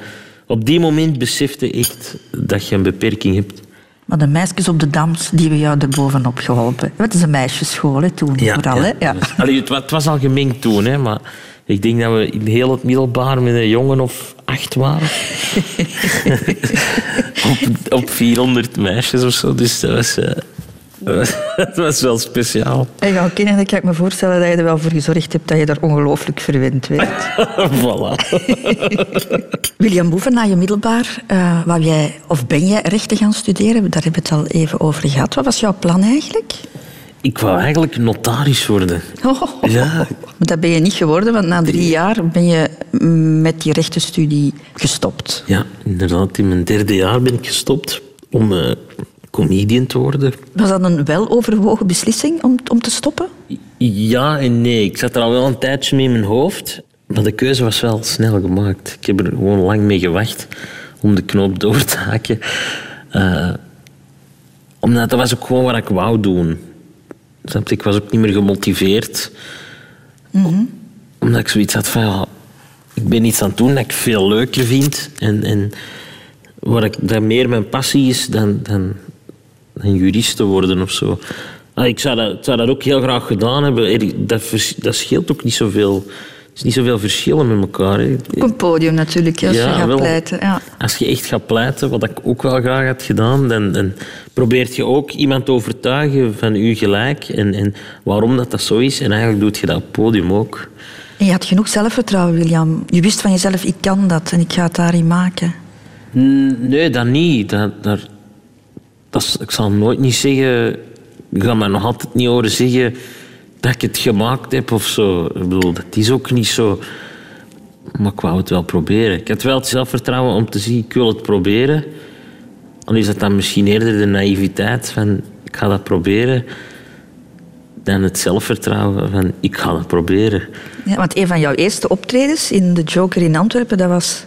Op die moment besefte ik echt dat je een beperking hebt. Maar de meisjes op de dams, die hebben jou er bovenop geholpen. Het is een meisjesschool hè, toen, vooral. Hè? Ja. *laughs* Allee, het was al gemengd toen, hè, maar ik denk dat we in heel het middelbaar met een jongen of acht waren. *laughs* *laughs* op, op 400 meisjes of zo, dus dat was, eh, dat was, dat was wel speciaal. En jouw kinderen, kan ik me voorstellen dat je er wel voor gezorgd hebt dat je daar ongelooflijk verwend werd. *laughs* voilà. *laughs* William Boeven, na je middelbaar, eh, wou jij, of ben jij rechten gaan studeren? Daar hebben we het al even over gehad. Wat was jouw plan eigenlijk? Ik wou eigenlijk notaris worden. Oh, Ja. Maar dat ben je niet geworden, want na drie jaar ben je met die rechtenstudie gestopt. Ja, inderdaad. In mijn derde jaar ben ik gestopt om eh, comedian te worden. Was dat een weloverwogen beslissing om, om te stoppen? Ja en nee. Ik zat er al wel een tijdje mee in mijn hoofd. Maar de keuze was wel snel gemaakt. Ik heb er gewoon lang mee gewacht om de knoop door te hakken. Eh, omdat dat was ook gewoon wat ik wou doen. Ik was ook niet meer gemotiveerd. Omdat ik zoiets had van... Ja, ik ben iets aan het doen dat ik veel leuker vind. En, en waar ik, dat meer mijn passie is dan, dan, dan jurist te worden of zo. Ah, ik zou dat, ik zou dat ook heel graag gedaan hebben. Er- Dat, vers- dat scheelt ook niet zoveel is niet zoveel verschillen met elkaar. Hè. Op een podium natuurlijk, als Ja, je gaat wel. pleiten. Ja. Als je echt gaat pleiten, wat ik ook wel graag had gedaan, dan, dan probeert je ook iemand te overtuigen van je gelijk en, en waarom dat, dat zo is. En eigenlijk doet je dat op podium ook. En je had genoeg zelfvertrouwen, William. Je wist van jezelf, ik kan dat en ik ga het daarin maken. Nee, dat niet. Dat, daar, dat is- ik zal nooit niet zeggen... Ik ga me nog altijd niet horen zeggen dat ik het gemaakt heb of zo. Ik bedoel, dat is ook niet zo. Maar ik wou het wel proberen. Ik had wel het zelfvertrouwen om te zien, ik wil het proberen. Dan is dat dan misschien eerder de naïviteit van, ik ga dat proberen. Dan het zelfvertrouwen van, ik ga dat proberen. Ja, want een van jouw eerste optredens in de Joker in Antwerpen, dat was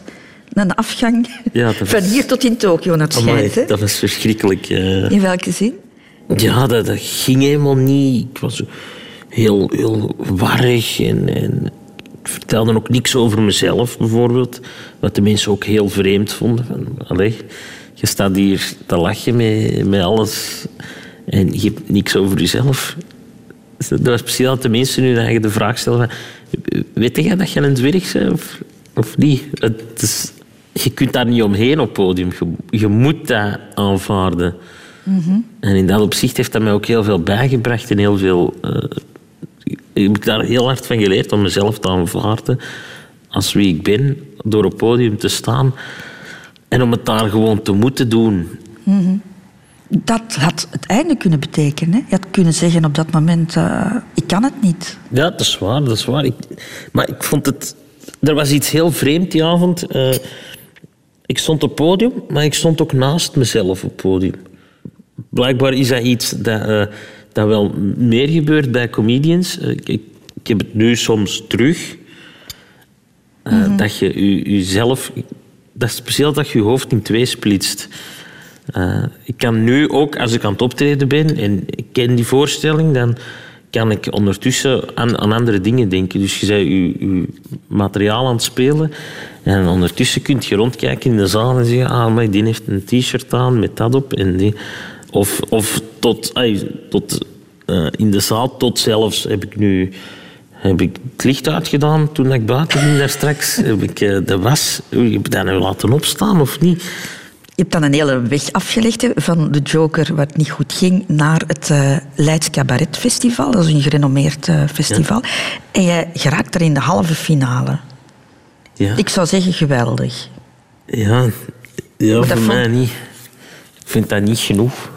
een afgang Ja, dat was- van hier tot in Tokio, naar het Amai, schijnt. hè? dat was verschrikkelijk. In welke zin? Ja, dat, dat ging helemaal niet. Ik was heel, heel warrig en, en ik vertelde ook niks over mezelf, bijvoorbeeld. Wat de mensen ook heel vreemd vonden. Van, allee, je staat hier te lachen met, met alles en je hebt niks over jezelf. Dus Dat was precies dat de mensen nu eigenlijk de vraag stellen van... Weet jij dat je een dwerg bent of, of niet? Het is, je kunt daar niet omheen op podium. Je, je moet dat aanvaarden. En in dat opzicht heeft dat mij ook heel veel bijgebracht en heel veel... eh, ik heb daar heel hard van geleerd om mezelf te aanvaarden als wie ik ben, door op podium te staan en om het daar gewoon te moeten doen. Dat had het einde kunnen betekenen. Hè? Je had kunnen zeggen op dat moment, eh, ik kan het niet. Ja, dat is waar, dat is waar. Ik, maar ik vond het... Er was iets heel vreemd die avond. Eh, ik stond op podium, maar ik stond ook naast mezelf op het podium. Blijkbaar is dat iets dat, eh, dat wel meer gebeurt bij comedians. Eh, ik, ik, ik heb het nu soms terug. Eh, Dat je je- jezelf... Dat is precies dat je je hoofd in twee splitst. Ik kan nu ook, als ik aan het optreden ben en ik ken die voorstelling, dan kan ik ondertussen aan, aan andere dingen denken. Dus je bent je, je materiaal aan het spelen en ondertussen kun je rondkijken in de zaal en zeggen ah, maar die heeft een t-shirt aan met dat op. En die, of, of tot, tot eh, in de zaal, tot zelfs heb ik nu heb ik het licht uitgedaan toen ik buiten ging daar straks. *laughs* Heb ik eh, de was, heb ik dat nou laten opstaan of niet? Je hebt dan een hele weg afgelegd hè, van de Joker, wat niet goed ging, naar het eh Leids Cabaret Festival. Dat is een gerenommeerd festival. En jij geraakt er in de halve finale. Ja. Ik zou zeggen geweldig. Ja, ja voor vond- mij niet. Ik vind dat niet genoeg.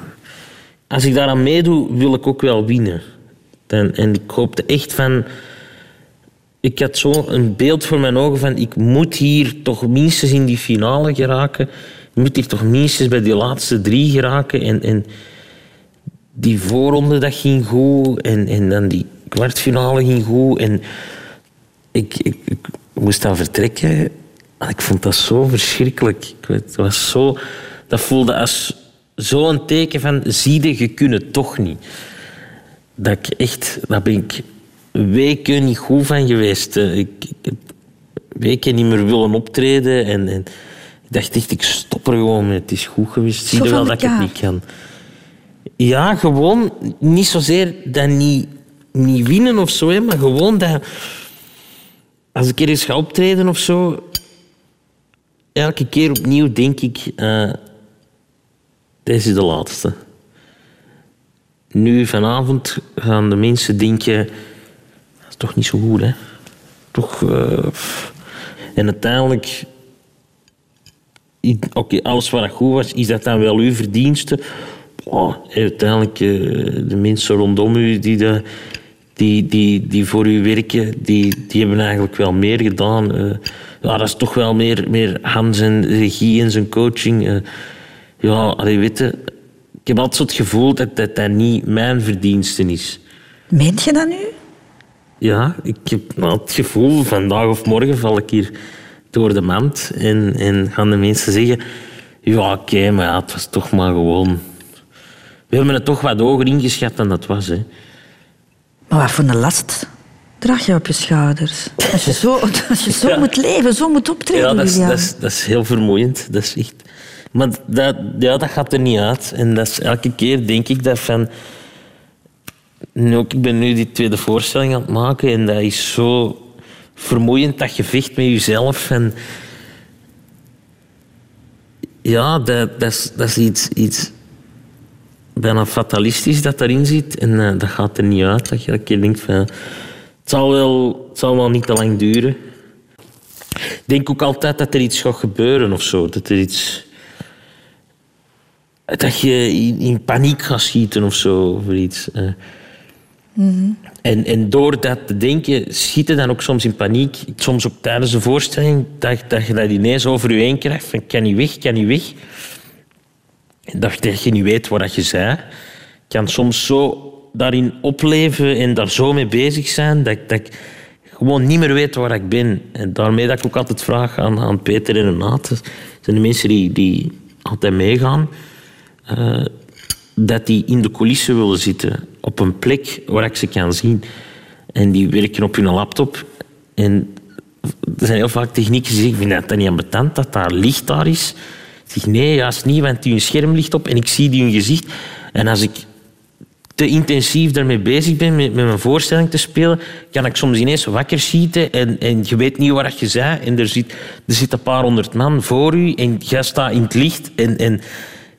Als ik daaraan meedoe, wil ik ook wel winnen. En, en ik hoopte echt van... Ik had zo een beeld voor mijn ogen van... Ik moet hier toch minstens in die finale geraken. Ik moet hier toch minstens bij die laatste drie geraken. En, en die voorronde, dat ging goed. En, en dan die kwartfinale ging goed. En ik, ik, ik moest dan vertrekken. En ik vond dat zo verschrikkelijk. Ik weet, het was zo, dat voelde als zo'n teken van... Zie je, het toch niet. Dat ik echt... Daar ben ik weken niet goed van geweest. Eh, Ik, ik heb weken niet meer willen optreden. En, en ik dacht echt, ik stop er gewoon mee. Het is goed geweest. Zie je wel dat ik het niet kan. Ja, gewoon niet zozeer dat niet, niet winnen of zo, maar gewoon dat als ik ergens ga optreden of zo, elke keer opnieuw denk ik, eh deze is de laatste. Nu vanavond gaan de mensen denken, dat is toch niet zo goed, hè? Toch. pff. en uiteindelijk Oké, alles wat goed was, is dat dan wel uw verdienste? Oh, uiteindelijk, eh, de mensen rondom u die, de, die, die, die voor u werken, die, die hebben eigenlijk wel meer gedaan. Eh, ja, dat is toch wel meer, meer Hans en regie en zijn coaching. Eh, ja, allee, weet je, ik heb altijd het gevoel dat dat, dat niet mijn verdienste is. Meent je dat nu? Ja, ik heb nou het gevoel, vandaag of morgen val ik hier door de mand en, en gaan de mensen zeggen, ja oké, maar ja, het was toch maar gewoon... We hebben het toch wat hoger ingeschat dan dat was. Hè. Maar wat voor een last draag je op je schouders? Als je zo, *laughs* als je zo Ja. moet leven, zo moet optreden, Ja, dat is, dat, is, dat is heel vermoeiend. Dat is echt... Maar dat, ja, dat gaat er niet uit. En dat is, elke keer denk ik dat van... Nu, ik ben nu die tweede voorstelling aan het maken en dat is zo vermoeiend, dat gevecht met jezelf. En ja, dat, dat, is, dat is iets, iets bijna fatalistisch dat daarin zit. En eh, dat gaat er niet uit. Dat je, dat je denkt van... Het zal, wel, het zal wel niet te lang duren. Ik denk ook altijd dat er iets gaat gebeuren of zo. Dat er iets... Dat je in, in paniek gaat schieten of zo. Over iets. eh. En, en door dat te denken, schieten dan ook soms in paniek. Soms ook tijdens een voorstelling, dat, dat je dat ineens over je heen krijgt. Van, kan niet weg, kan niet weg. Dat, dat je niet weet wat je zei. kan soms zo daarin opleven en daar zo mee bezig zijn, dat, dat ik gewoon niet meer weet waar ik ben. En daarmee dat ik ook altijd vraag aan, aan Peter en Renate, zijn de mensen die, die altijd meegaan, eh, dat die in de coulissen willen zitten, op een plek waar ik ze kan zien. En die werken op hun laptop. En er zijn heel vaak technieken die zeggen, ik vind dat, niet ambetant dat daar licht daar is. Ik zeg, nee, juist niet, want die scherm ligt op en ik zie die hun gezicht. En als ik te intensief daarmee bezig ben met, met mijn voorstelling te spelen, kan ik soms ineens wakker schieten en, en je weet niet wat je zei. En er zit, er zit een paar honderd man voor u en jij staat in het licht en, en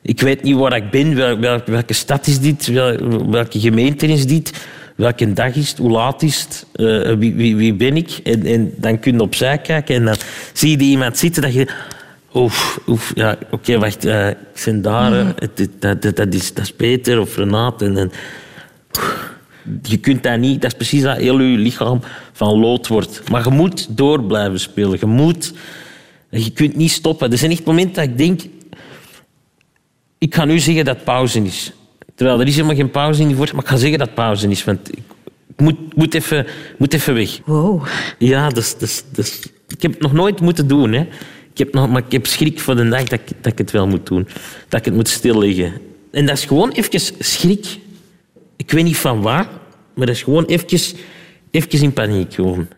ik weet niet waar ik ben, wel, wel- welke stad is dit, wel- welke gemeente is dit, welke dag is het, hoe laat is het, eh, wie, wie, wie ben ik? En, en dan kun je opzij kijken en dan zie je iemand zitten dat je... Oef, oef, ja, oké, wacht, eh, ik ben daar. Het- het- dat, dat, dat, is, dat is Peter of Renate. En, en, je kunt dat niet, dat is precies dat heel je lichaam van lood wordt. Maar je moet door blijven spelen. Je moet, je kunt niet stoppen. Er zijn echt momenten dat ik denk, ik ga nu zeggen dat pauze is. Terwijl er is helemaal geen pauze in die voorstelling, maar ik ga zeggen dat pauze is. Want ik moet, moet, even, moet even weg. Wow. Ja, dus, dus, dus, ik heb het nog nooit moeten doen. Hè. Ik heb nog, maar ik heb schrik voor de dag dat ik, dat ik het wel moet doen. Dat ik het moet stilleggen. En dat is gewoon even schrik. Ik weet niet van waar, maar dat is gewoon even, even in paniek. Gewoon.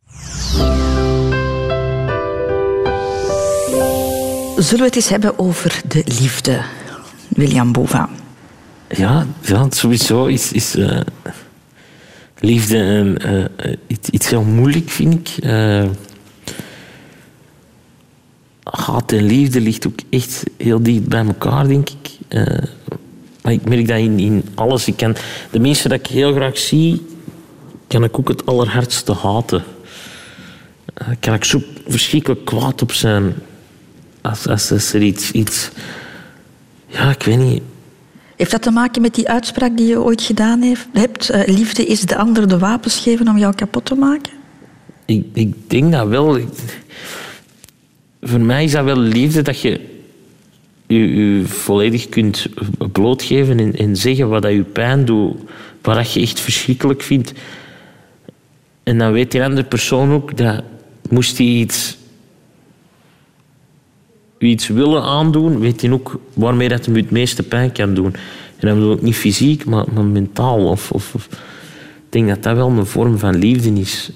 Zullen we het eens hebben over de liefde, William Bova? Ja, ja sowieso is, is eh, liefde eh, eh, iets, iets heel moeilijk, vind ik. Haat en liefde ligt ook echt heel dicht bij elkaar, denk ik. Eh, maar ik merk dat in, in alles. Ik kan, de mensen dat ik heel graag zie, kan ik ook het allerhardste haten. Eh, kan ik zo verschrikkelijk kwaad op zijn. Als, als, als er iets, iets... Ja, ik weet niet. Heeft dat te maken met die uitspraak die je ooit gedaan heeft, hebt? eh, liefde is de ander de wapens geven om jou kapot te maken? Ik, ik denk dat wel. Ik- voor mij is dat wel liefde dat je je, volledig kunt blootgeven en, en zeggen wat dat je pijn doet, wat dat je echt verschrikkelijk vindt. En dan weet die andere persoon ook dat moest hij iets, iets willen aandoen, weet hij ook waarmee dat hem het meeste pijn kan doen. En dat bedoel ik niet fysiek, maar, maar mentaal. Of, of, of- ik denk dat dat wel een vorm van liefde is.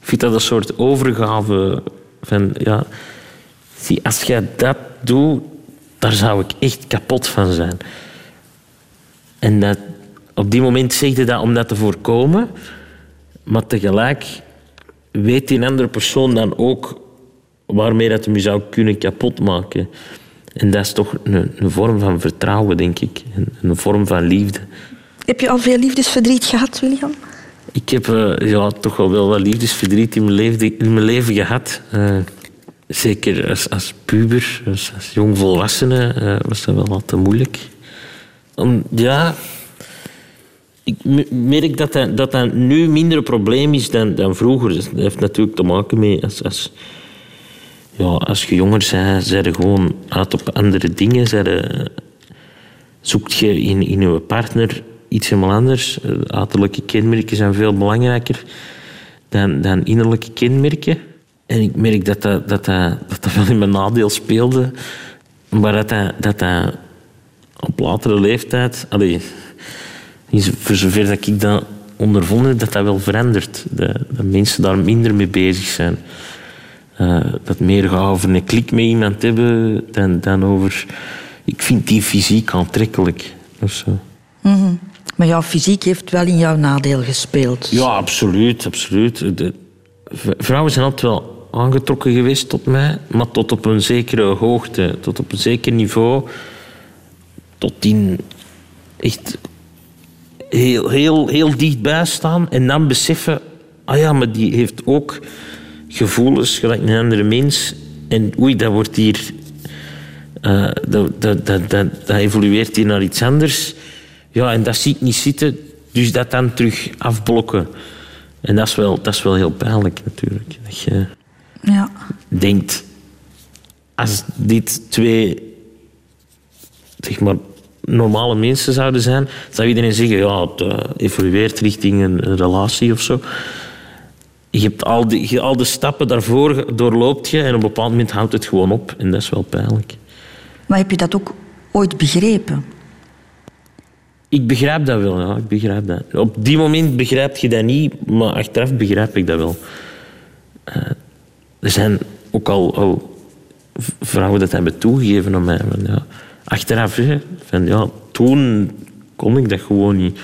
Ik vind dat een soort overgave van, ja, zie, als jij dat doet, daar zou ik echt kapot van zijn. En dat, op die moment zeg je dat om dat te voorkomen, maar tegelijk weet die andere persoon dan ook waarmee dat hem zou kunnen kapotmaken. En dat is toch een, een vorm van vertrouwen, denk ik. Een, een vorm van liefde. Heb je al veel liefdesverdriet gehad, William? Ik heb eh, ja, toch wel wel wat liefdesverdriet in mijn leven, in mijn leven gehad. Eh, zeker als, als puber, als, als jongvolwassene, eh, was dat wel wat te moeilijk. Ja, ik merk dat dat, dat nu minder een probleem is dan, dan vroeger. Dat heeft natuurlijk te maken met als, als, ja, als je jonger bent, zijn gewoon uit op andere dingen. Je- zoekt je in, in je partner iets helemaal anders. Eh, Uiterlijke kenmerken zijn veel belangrijker dan, dan innerlijke kenmerken. En ik merk dat dat, dat, dat, dat, wel in mijn nadeel speelde. Maar dat dat, dat, dat op latere leeftijd... Allee, voor zover dat ik dat ondervonden dat dat wel verandert. Dat, mensen daar minder mee bezig zijn. Eh, dat meer gaat over een klik met iemand hebben dan, dan over... Ik vind die fysiek aantrekkelijk. Of zo. Maar jouw fysiek heeft wel in jouw nadeel gespeeld. Ja, absoluut. absoluut. De- vrouwen zijn altijd wel aangetrokken geweest tot mij, maar tot op een zekere hoogte, tot op een zeker niveau, tot in echt heel, heel, heel dichtbij staan en dan beseffen, ah ja, maar die heeft ook gevoelens gelijk een andere mens en oei, dat wordt hier, eh, dat, dat, dat, dat evolueert hier naar iets anders. Ja, en dat zie ik niet zitten, dus dat dan terug afblokken. En dat is wel, dat is wel heel pijnlijk natuurlijk. Dat je Ja. denkt, als dit twee zeg maar, normale mensen zouden zijn, zou iedereen zeggen, ja, het eh, evolueert richting een, een relatie of zo. Je hebt al, die, je- al de stappen daarvoor doorloopt je en op een bepaald moment houdt het gewoon op. En dat is wel pijnlijk. Maar heb je dat ook ooit begrepen? Ik begrijp dat wel, ja. Ik begrijp dat. Op die moment begrijp je dat niet, maar achteraf begrijp ik dat wel. Eh, er zijn ook al, al vrouwen dat hebben toegegeven aan mij. Van, ja, achteraf, hè, ja, toen kon ik dat gewoon niet.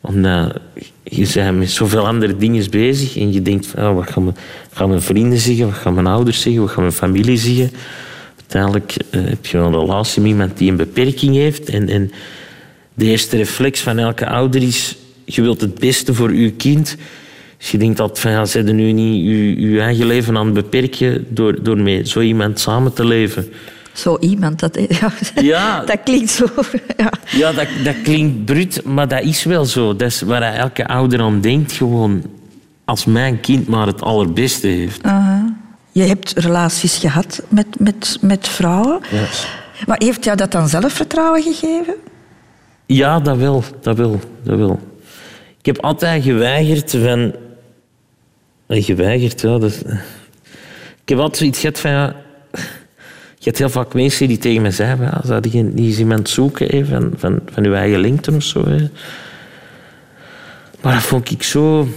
Omdat je bent met zoveel andere dingen bezig en je denkt, van, ja, wat gaan mijn, gaan vrienden zeggen, wat gaan mijn ouders zeggen, wat gaan mijn familie zeggen. Uiteindelijk eh, heb je een relatie met iemand die een beperking heeft en, en de eerste reflex van elke ouder is... Je wilt het beste voor je kind. Dus je denkt altijd van... Ja, zet nu niet je, je eigen leven aan het beperken... door, door met zo iemand samen te leven. Zo iemand, dat, *laughs* ja, Ja. dat klinkt zo. *laughs* Ja. Ja, dat, dat klinkt bruut, maar dat is wel zo. Dat is waar elke ouder aan denkt. Gewoon, als mijn kind maar het allerbeste heeft. Je hebt relaties gehad met, met, met vrouwen. Maar heeft jou dat dan zelfvertrouwen gegeven? Ja, dat wel, dat wel, dat wel. Ik heb altijd geweigerd van... Eh, Geweigerd, ja. Ik heb altijd zoiets gehad van... Ja... Je hebt heel vaak mensen die tegen me zeggen... Ja, zou je niet iemand zoeken hè, van, van, van je eigen lengte of zo? Hè? Maar dat vond ik zo...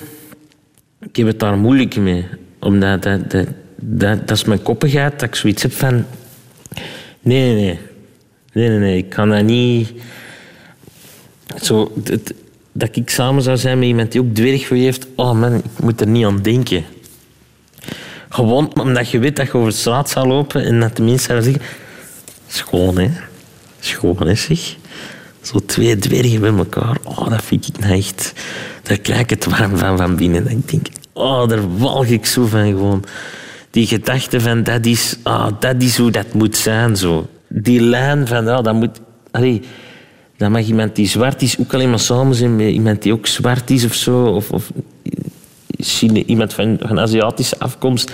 Ik heb het daar moeilijk mee. Omdat dat, dat, dat, dat is mijn koppigheid. Dat ik zoiets heb van... Nee, nee, nee. Nee, nee, nee. Ik kan dat niet... Zo, dat ik samen zou zijn met iemand die ook dwerg heeft. Oh man, ik moet er niet aan denken. Gewoon omdat je weet dat je over de straat zou lopen en dat de mensen zeggen... Schoon, hè? Schoon, hè, zeg. Zo twee dwergen bij elkaar. Oh, dat vind ik nou echt... Daar krijg ik het warm van van binnen. Dat ik denk, oh, daar walg ik zo van gewoon. Die gedachte van, dat is, ah, dat is hoe dat moet zijn, zo. Die lijn van, ja, dat moet... dan mag iemand die zwart is ook alleen maar samen zijn met iemand die ook zwart is of zo. Of, of iemand van, van Aziatische afkomst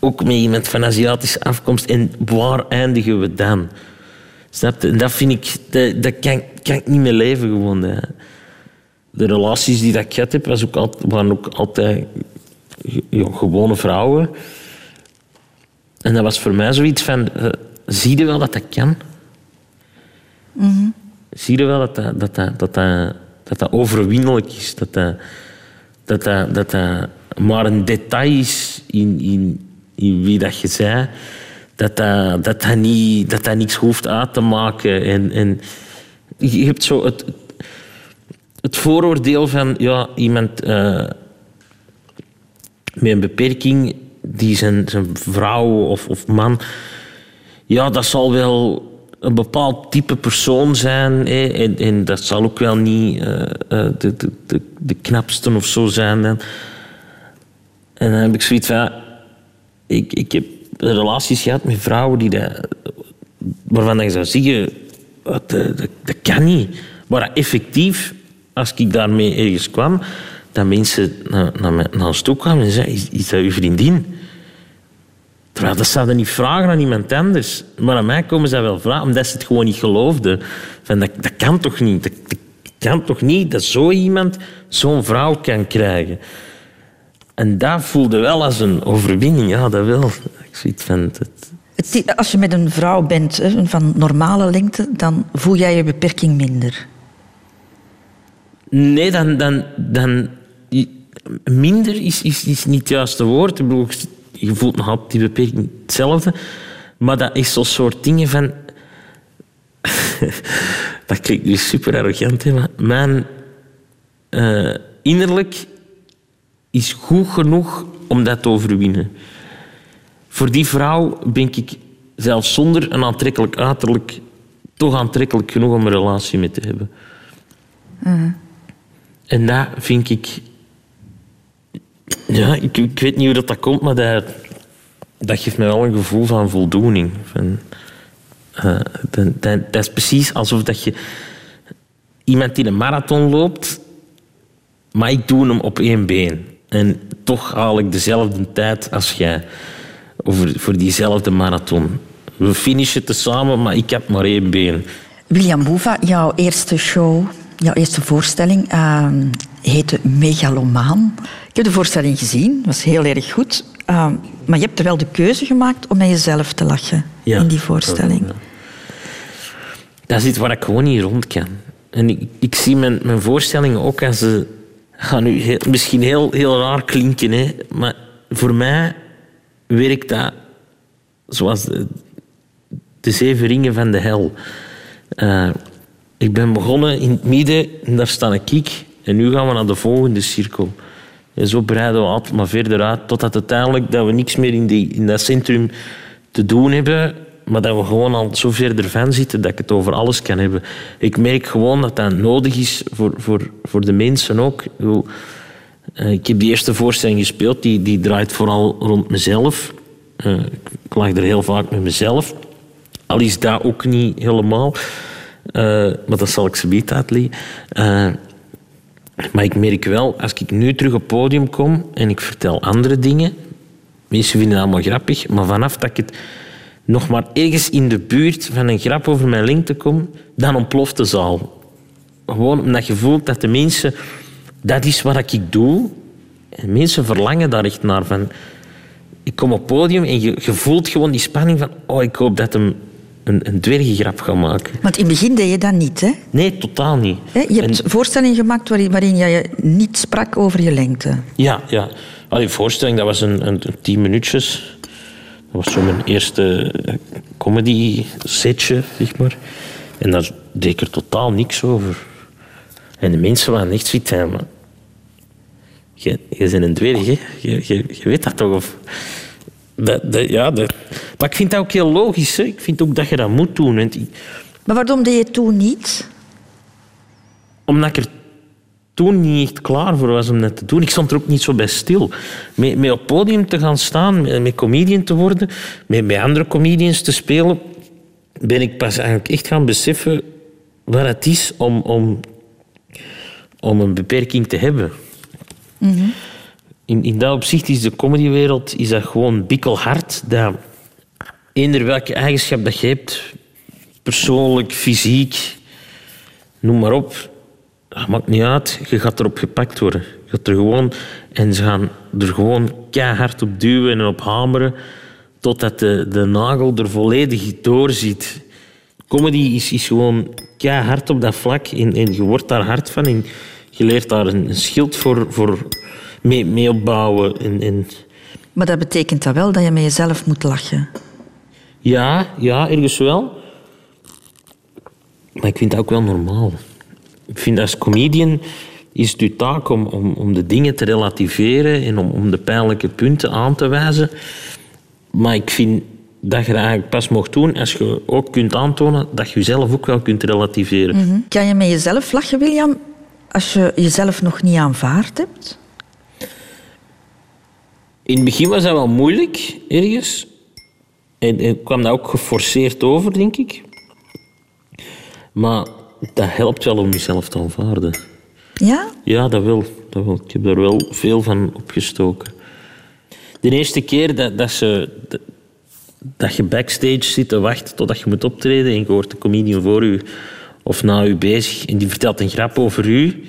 ook met iemand van Aziatische afkomst. En waar eindigen we dan? Snap? En dat vind ik... Dat, kan, kan ik niet meer leven gewoon. hè. De relaties die dat ik gehad heb, was ook waren ook altijd gewone vrouwen. En dat was voor mij zoiets van... eh, zie je wel dat dat kan? Zie je wel dat dat, dat, dat, dat, dat, dat, overwinnelijk is. Dat dat, dat, dat, dat dat maar een detail is in, in, in wie dat je zei. Dat dat, dat, dat, niet, dat dat niks hoeft uit te maken. En, en je hebt zo het, het vooroordeel van ja, iemand eh, met een beperking die zijn, zijn vrouw of, of man ja, dat zal wel een bepaald type persoon zijn. Hè, en, en dat zal ook wel niet eh, eh, de, de, de, de knapste of zo zijn. En dan heb ik zoiets van... Ik, ik heb relaties gehad met vrouwen die dat, waarvan je zou zeggen... Dat, dat, dat kan niet. Maar effectief, als ik daarmee ergens kwam... dat mensen naar, naar, naar ons toe kwamen en zeiden... Is, is dat uw vriendin? Terwijl dat zouden niet vragen aan iemand anders. Maar aan mij komen ze wel vragen, omdat ze het gewoon niet geloofden. Van, dat, dat kan toch niet? Dat, dat kan toch niet dat zo iemand zo'n vrouw kan krijgen? En dat voelde wel als een overwinning. Ja, dat wel. Ik zoiets van... Het, Het Als je met een vrouw bent van normale lengte, dan voel jij je beperking minder. Nee, dan... dan, dan minder is, is, is niet het juiste woord. Ik bedoel, je voelt nog altijd die beperking hetzelfde. Maar dat is zo'n soort dingen van... *laughs* dat klinkt nu super arrogant, hè, maar mijn eh, innerlijk is goed genoeg om dat te overwinnen. Voor die vrouw ben ik, zelfs zonder een aantrekkelijk uiterlijk, toch aantrekkelijk genoeg om een relatie mee te hebben. En dat vind ik... Ja, ik, weet niet hoe dat, dat komt, maar dat, dat geeft mij wel een gevoel van voldoening. Van, eh, dat, dat, dat is precies alsof dat je iemand die een marathon loopt, maar ik doe hem op één been. En toch haal ik dezelfde tijd als jij over, voor diezelfde marathon. We finishen tezamen, maar ik heb maar één been. William Boeva, jouw eerste show, jouw eerste voorstelling ehm, heette Megalomaan. Ik heb de voorstelling gezien, was heel erg goed. Ehm, maar je hebt er wel de keuze gemaakt om met jezelf te lachen Ja. in die voorstelling. Dat is iets waar ik gewoon niet rond kan. En ik, ik zie mijn, mijn voorstellingen ook als... eh, gaan nu heel- misschien heel, heel raar klinken, hè, maar voor mij werkt dat zoals de, de zeven ringen van de hel. Eh, ik ben begonnen in het midden en daar sta ik. En nu gaan we naar de volgende cirkel. En zo breiden we altijd maar verder uit, totdat uiteindelijk dat we niks meer in, die, in dat centrum te doen hebben, maar dat we gewoon al zo ver ervan zitten dat ik het over alles kan hebben. Ik merk gewoon dat dat nodig is voor, voor, voor de mensen ook. Ik, eh, heb die eerste voorstelling gespeeld, die, die draait vooral rond mezelf. Eh, ik lag er heel vaak met mezelf. Al is dat ook niet helemaal. Eh, maar dat zal ik ze niet uitleggen. Maar ik merk wel, als ik nu terug op het podium kom en ik vertel andere dingen, mensen vinden het allemaal grappig, maar vanaf dat ik het nog maar ergens in de buurt van een grap over mijn lengte kom, dan ontploft de zaal. Gewoon omdat je voelt dat de mensen... Dat is wat ik doe. En mensen verlangen daar echt naar. Van, ik kom op het podium en je, je voelt gewoon die spanning van... Oh, ik hoop dat hem een, een dwergengrap gaat maken. Want in het begin deed je dat niet, hè? Nee, totaal niet. Je hebt En- een voorstelling gemaakt waarin, waarin je niet sprak over je lengte. Ja, ja. Al die voorstelling, dat was een, een, een tien minuutjes. Dat was zo mijn eerste eh, comedy setje, zeg maar. En daar deed ik er totaal niks over. En de mensen waren echt zoiets van... Je, je bent een dwerg, hè? Je, je, je weet dat toch? Of, dat, dat, ja, dat, maar ik vind dat ook heel logisch. Hè? Ik vind ook dat je dat moet doen. Maar waarom deed je het toen niet? omdat ik er toen niet echt klaar voor was om dat te doen. Ik stond er ook niet zo bij stil. Met, met op het podium te gaan staan, met, met comedian te worden, met, met andere comedians te spelen, ben ik pas eigenlijk echt gaan beseffen wat het is om, om, om een beperking te hebben. In, in dat opzicht is de comedywereld is dat gewoon bikkelhard. Dat eender welke eigenschap dat je hebt, persoonlijk, fysiek, noem maar op, dat maakt niet uit. Je gaat erop gepakt worden. Je gaat er gewoon, en ze gaan er gewoon keihard op duwen en op hameren totdat de, de nagel er volledig door zit. Comedy is, is gewoon keihard op dat vlak en, en je wordt daar hard van en je leert daar een, een schild voor, voor mee, mee opbouwen. En, en Maar dat betekent dat wel dat je met jezelf moet lachen. ja, ja, ergens wel. Maar ik vind dat ook wel normaal. Ik vind als comedian is het je taak om, om, om de dingen te relativeren en om, om de pijnlijke punten aan te wijzen. Maar ik vind dat je dat eigenlijk pas mocht doen als je ook kunt aantonen dat je jezelf ook wel kunt relativeren. Kan je met jezelf lachen, William, als je jezelf nog niet aanvaard hebt? In het begin was dat wel moeilijk, ergens. En, en kwam dat ook geforceerd over, denk ik. Maar dat helpt wel om jezelf te aanvaarden. Ja? Ja, dat wel. Dat wel. Ik heb daar wel veel van opgestoken. De eerste keer dat, dat, ze, dat, dat je backstage zit te wachten totdat je moet optreden en je hoort de comedian voor u of na u bezig en die vertelt een grap over u.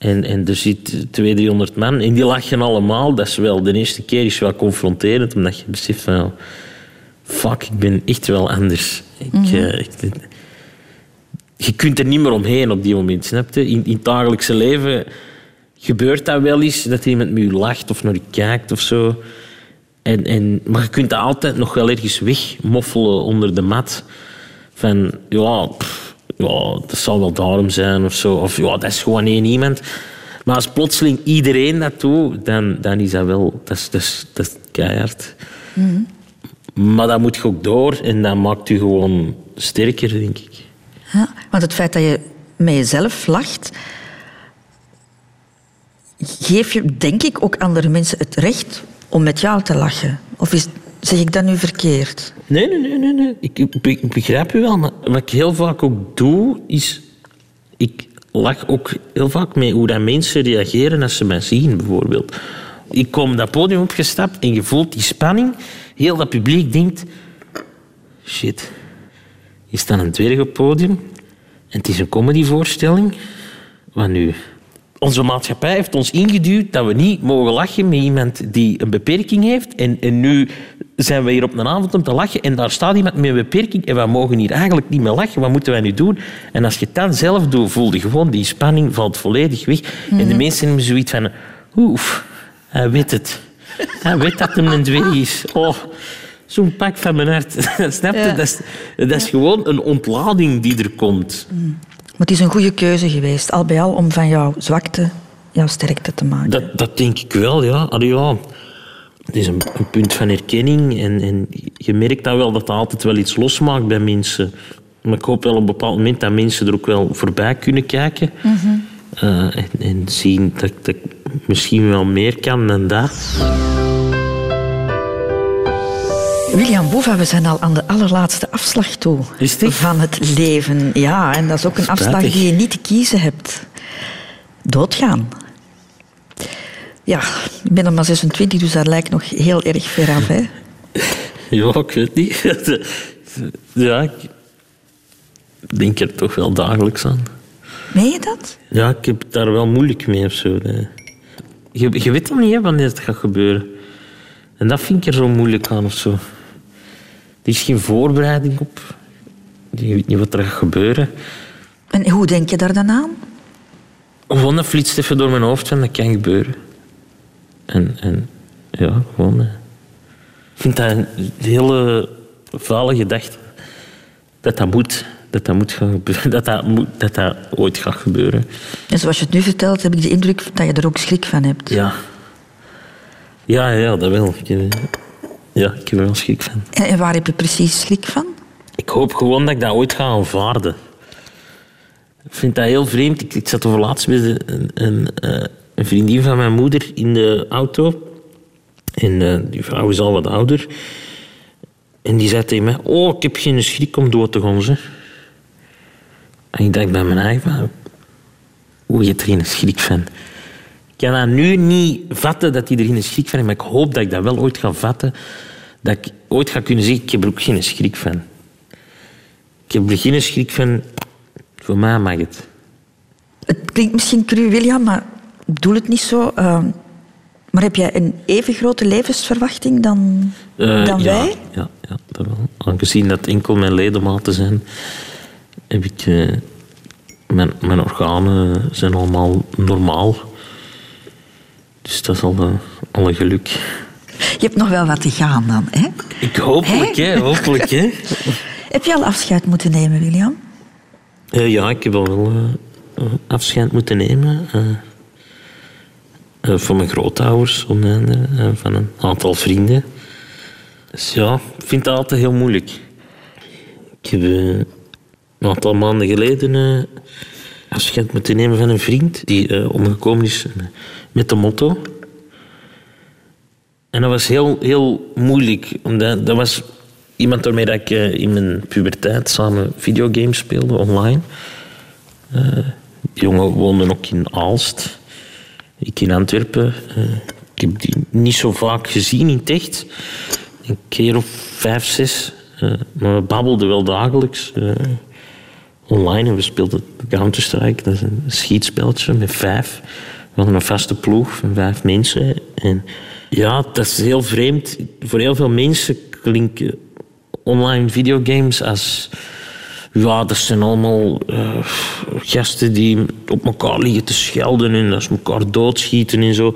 En, en er zit 200, 300 man en die lachen allemaal. Dat is wel, de eerste keer is wel confronterend, omdat je beseft van... ja, Fuck, ik ben echt wel anders. Ik, eh, ik, je kunt er niet meer omheen op die moment, snap je? In, in het dagelijkse leven gebeurt dat wel eens, dat iemand met je lacht of naar je kijkt of zo. En, en, maar je kunt dat altijd nog wel ergens wegmoffelen onder de mat. Van, ja, pff, ja, dat zal wel daarom zijn of zo. Of ja, dat is gewoon één iemand. Maar als plotseling iedereen dat doet, dan, dan is dat wel... Dat is, dat is, dat is keihard. Maar dat moet je ook door en dat maakt je gewoon sterker, denk ik. Ja, want het feit dat je met jezelf lacht, geef je denk ik ook andere mensen het recht om met jou te lachen. Of is, zeg ik dat nu verkeerd? Nee, nee, nee, nee. Ik, ik, be- ik begrijp je wel, maar wat ik heel vaak ook doe, is... Ik lach ook heel vaak mee hoe dat mensen reageren als ze mij zien, bijvoorbeeld. Ik kom dat podium opgestapt en je voelt die spanning. Heel dat publiek denkt... Shit, hier staat een dwerg op podium. En het is een comedyvoorstelling. Wat nu? Onze maatschappij heeft ons ingeduwd dat we niet mogen lachen met iemand die een beperking heeft. En, en nu zijn we hier op een avond om te lachen en daar staat iemand met een beperking en wij mogen hier eigenlijk niet meer lachen. Wat moeten wij nu doen? En als je het dan zelf doet, voel je gewoon die spanning valt volledig weg. En de mensen hebben zoiets van... Oef, hij weet het. Hij weet dat hem een dwerg is. Oh, zo'n pak van mijn hart. *laughs* Snap je? Ja. Dat, is, dat is gewoon een ontlading die er komt. Maar het is een goede keuze geweest, al bij al, om van jouw zwakte jouw sterkte te maken. Dat, dat denk ik wel, ja. Allee, ja. Het is een, een punt van erkenning en, en je merkt dan wel dat dat altijd wel iets losmaakt bij mensen. Maar ik hoop wel op een bepaald moment dat mensen er ook wel voorbij kunnen kijken. Eh, en, en zien dat, dat ik misschien wel meer kan dan dat. William Boeva, we zijn al aan de allerlaatste afslag toe Is van het leven. Ja, en dat is ook een Spijtig. afslag die je niet te kiezen hebt. Doodgaan. Ja, ik ben nog maar 26, dus dat lijkt nog heel erg ver af. Hè? *laughs* Ja, ik weet niet. *laughs* ja, ik denk er toch wel dagelijks aan. Meen je dat? Ja, ik heb daar wel moeilijk mee of zo. nee. Je, je weet dan niet hè, wanneer het gaat gebeuren. En dat vind ik er zo moeilijk aan of zo. Er is geen voorbereiding op. Je weet niet wat er gaat gebeuren. En hoe denk je daar dan aan? Gewoon dat flitst even door mijn hoofd van dat kan gebeuren. En, en ja, gewoon. eh. Ik vind dat een hele vuile gedachte. Dat dat moet. Dat dat moet gaan gebeuren. *laughs* Dat dat, moet, dat dat ooit gaat gebeuren. En zoals je het nu vertelt, heb ik de indruk dat je er ook schrik van hebt. Ja. Ja, ja, dat wel. Ik, eh, ja, ik heb er wel schrik van. En, en waar heb je precies schrik van? Ik hoop gewoon dat ik dat ooit ga aanvaarden. Ik vind dat heel vreemd. Ik, ik zat over laatst met een, een, een, een vriendin van mijn moeder in de auto. En eh, die vrouw is al wat ouder. En die zei tegen mij... Oh, ik heb geen schrik om dood te gaan. En ik dacht bij mijn eigen... Hoe je er geen schrik van? Ik kan dat nu niet vatten dat hij er geen schrik van heeft. Maar ik hoop dat ik dat wel ooit ga vatten. Dat ik ooit ga kunnen zeggen... Ik heb er ook geen schrik van. Ik heb er geen schrik van. Voor mij mag het. Het klinkt misschien cru, William, maar ik bedoel het niet zo. Ehm, maar heb jij een even grote levensverwachting dan, Eh, dan ja, wij? Ja, ja, dat wel. Aangezien dat enkel mijn ledematen zijn, heb ik... eh, mijn, mijn organen zijn allemaal normaal. Dus dat is al, eh, al een geluk. Je hebt nog wel wat te gaan dan, hè? Ik hopelijk, hè. Hopelijk, hè. *laughs* Heb je al afscheid moeten nemen, William? Eh, ja, ik heb al wel eh, eh, afscheid moeten nemen. Eh, van mijn grootouders, andere. eh, van een aantal vrienden. Dus ja, ik vind het altijd heel moeilijk. Ik heb eh, een aantal maanden geleden afscheid moeten nemen van een vriend die omgekomen is met de motto. En dat was heel, heel moeilijk. Omdat dat was iemand waarmee dat ik in mijn puberteit samen videogames speelde online. Die jongen woonde ook in Aalst. Ik in Antwerpen. Eh, ik heb die niet zo vaak gezien in het echt. Een keer of vijf, zes. Eh, maar we babbelden wel dagelijks. eh, online. En we speelden Counter-Strike. Dat is een schietspeltje met vijf. We hadden een vaste ploeg van vijf mensen. En ja, dat is heel vreemd. Voor heel veel mensen klinken online videogames als... Ja, dat zijn allemaal eh, gasten die op elkaar liggen te schelden en dat ze elkaar doodschieten en zo.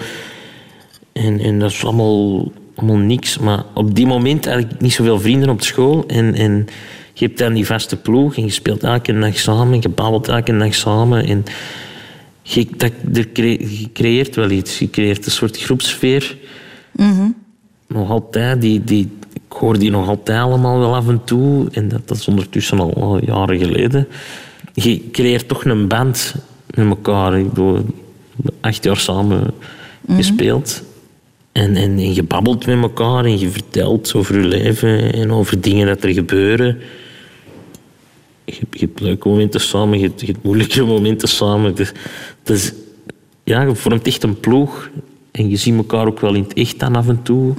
En, en dat is allemaal, allemaal niks. Maar op die moment had ik niet zoveel vrienden op school. En, en je hebt dan die vaste ploeg en je speelt elke dag samen. Je babbelt elke dag samen. En je, dat, er je creëert wel iets. Je creëert een soort groepsfeer. Nog altijd. Die, die, ik hoor die nog altijd allemaal wel af en toe. En dat, dat is ondertussen al, al jaren geleden. Je creëert toch een band met elkaar. Ik bedoel, acht jaar samen gespeeld. En, en, en je babbelt met elkaar en je vertelt over je leven en over dingen dat er gebeuren. Je, hebt- je hebt leuke momenten samen, je hebt, je hebt moeilijke *laughs* momenten samen. Dus, dus, ja, je vormt echt een ploeg. En je ziet elkaar ook wel in het echt dan af en toe.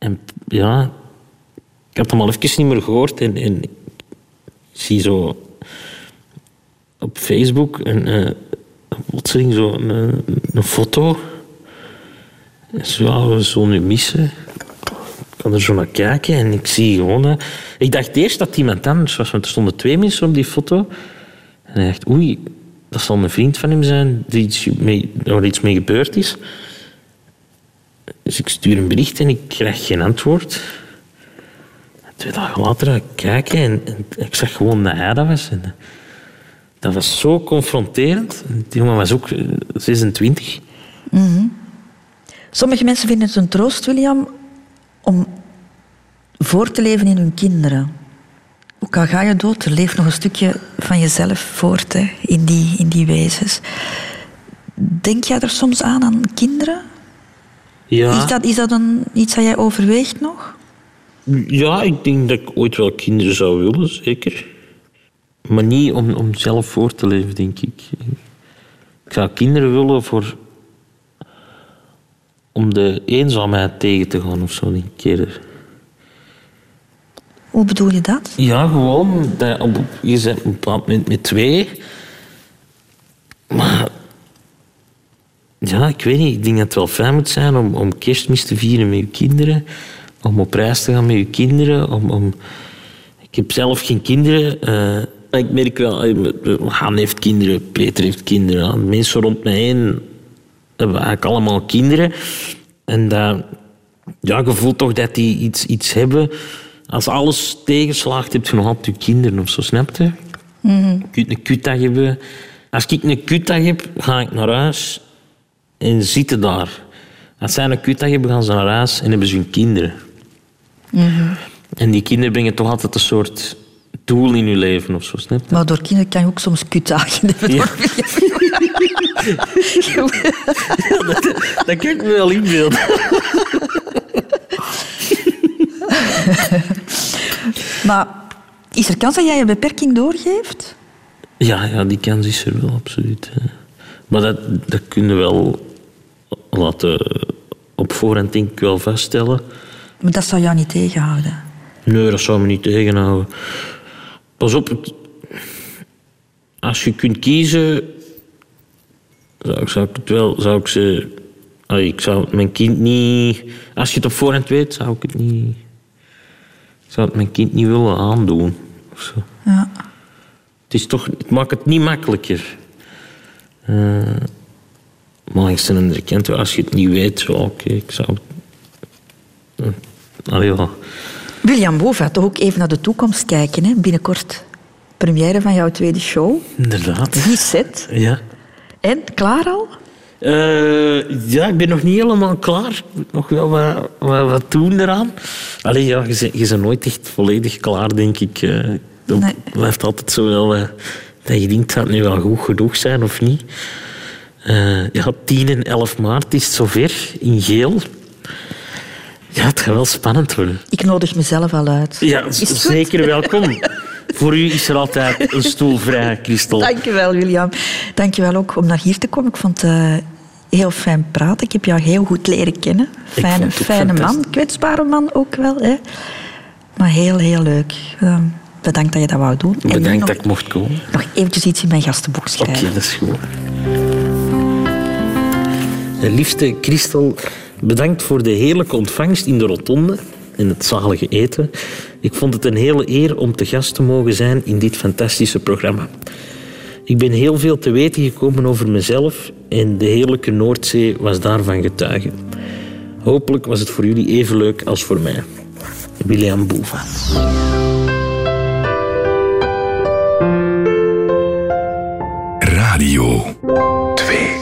En ja, ik had hem al even niet meer gehoord. En, en ik zie zo op Facebook een, eh, plotseling zo een, een foto. Zo, we zullen nu missen. Ik kan er zo naar kijken en ik zie gewoon... eh, ik dacht eerst dat iemand anders was, want er stonden twee mensen op die foto. En ik dacht, oei, dat zal een vriend van hem zijn die iets mee, waar iets mee gebeurd is. Dus ik stuur een bericht en ik krijg geen antwoord. Twee dagen later kijken en, en ik zag gewoon dat hij dat was. En, eh, dat was zo confronterend. Die jongen was ook eh, 26. Sommige mensen vinden het een troost, William, om voor te leven in hun kinderen. Ook al ga je dood, er leeft nog een stukje van jezelf voort in, die, in die wezens. Denk jij er soms aan, aan kinderen? Ja. Is dat, is dat een, iets dat jij overweegt nog? Ja, ik denk dat ik ooit wel kinderen zou willen, zeker. Maar niet om, om zelf voor te leven, denk ik. Ik zou kinderen willen voor... om de eenzaamheid tegen te gaan of zo, denk ik. eerder. Hoe bedoel je dat? Ja, gewoon. Dat, op, je bent op een bepaald moment met twee. Maar... Ja, ik weet niet. Ik denk dat het wel fijn moet zijn om, om kerstmis te vieren met je kinderen. Om op reis te gaan met je kinderen. Om, om... Ik heb zelf geen kinderen. eh, ik merk wel... eh, Han heeft kinderen, Peter heeft kinderen. De mensen rond mij heen hebben eigenlijk allemaal kinderen. En dat, ja, je voelt toch dat die iets, iets hebben. Als alles tegenslaagt, heb je nog altijd je kinderen of zo, snap je? Je kunt een kutdag hebben. Als ik een kutdag heb, ga ik naar huis en zitten daar. Als zij een kutdag hebben, gaan ze naar huis en hebben ze hun kinderen. En die kinderen brengen toch altijd een soort doel in je leven of zo, snap je? Maar door kinderen kan je ook soms kutdagen hebben. Ja. hoor. *laughs* Dat kan ik me wel inbeelden. *laughs* maar is er kans dat jij je beperking doorgeeft? Ja, ja, die kans is er wel, absoluut. Maar dat, dat kun je wel laten op voorhand denk ik wel vaststellen. Maar dat zou jou niet tegenhouden. Nee, dat zou me niet tegenhouden. Pas op, het- als je kunt kiezen, zou, ik- zou ik het wel, zou ik ze, Allee, ik zou mijn kind niet, als je het op voorhand weet, zou ik het niet, ik zou het mijn kind niet willen aandoen. of zo. Ja. Het is toch, het maakt het niet makkelijker. Eh de andere kant, als je het niet weet, oké, ik zou. Uh, allee, ja. William Bova, toch ook even naar de toekomst kijken. Hè? Binnenkort première van jouw tweede show. Inderdaad. Reset. Ja. En, klaar al? Eh, ja, ik ben nog niet helemaal klaar. Ik moet nog wel wat, wat, wat doen eraan. Allee, ja, je, bent- je bent nooit echt volledig klaar, denk ik. Eh Nee. blijft altijd zo wel... eh, dat je denkt, gaat het nu wel goed genoeg zijn of niet? Eh, ja, 10 en 11 maart is het zover, in geel. Ja, het gaat wel spannend worden. Ik nodig mezelf al uit. Ja, zeker welkom. *laughs* Voor u is er altijd een stoel vrij, Christel. Dankjewel, William. Dankjewel ook om naar hier te komen. Ik vond het eh, heel fijn praten. Ik heb jou heel goed leren kennen. Fijne, fijne man, kwetsbare man ook wel. Hè. Maar heel, heel leuk. Eh, bedankt dat je dat wou doen. Bedankt nog, dat ik mocht komen. nog eventjes iets in mijn gastenboek Oké, schrijven. dat is goed. Liefste Christel, bedankt voor de heerlijke ontvangst in de rotonde en het zalige eten. Ik vond het een hele eer om te gast te mogen zijn in dit fantastische programma. Ik ben heel veel te weten gekomen over mezelf en de heerlijke Noordzee was daarvan getuige. Hopelijk was het voor jullie even leuk als voor mij. William Boeva. Radio 2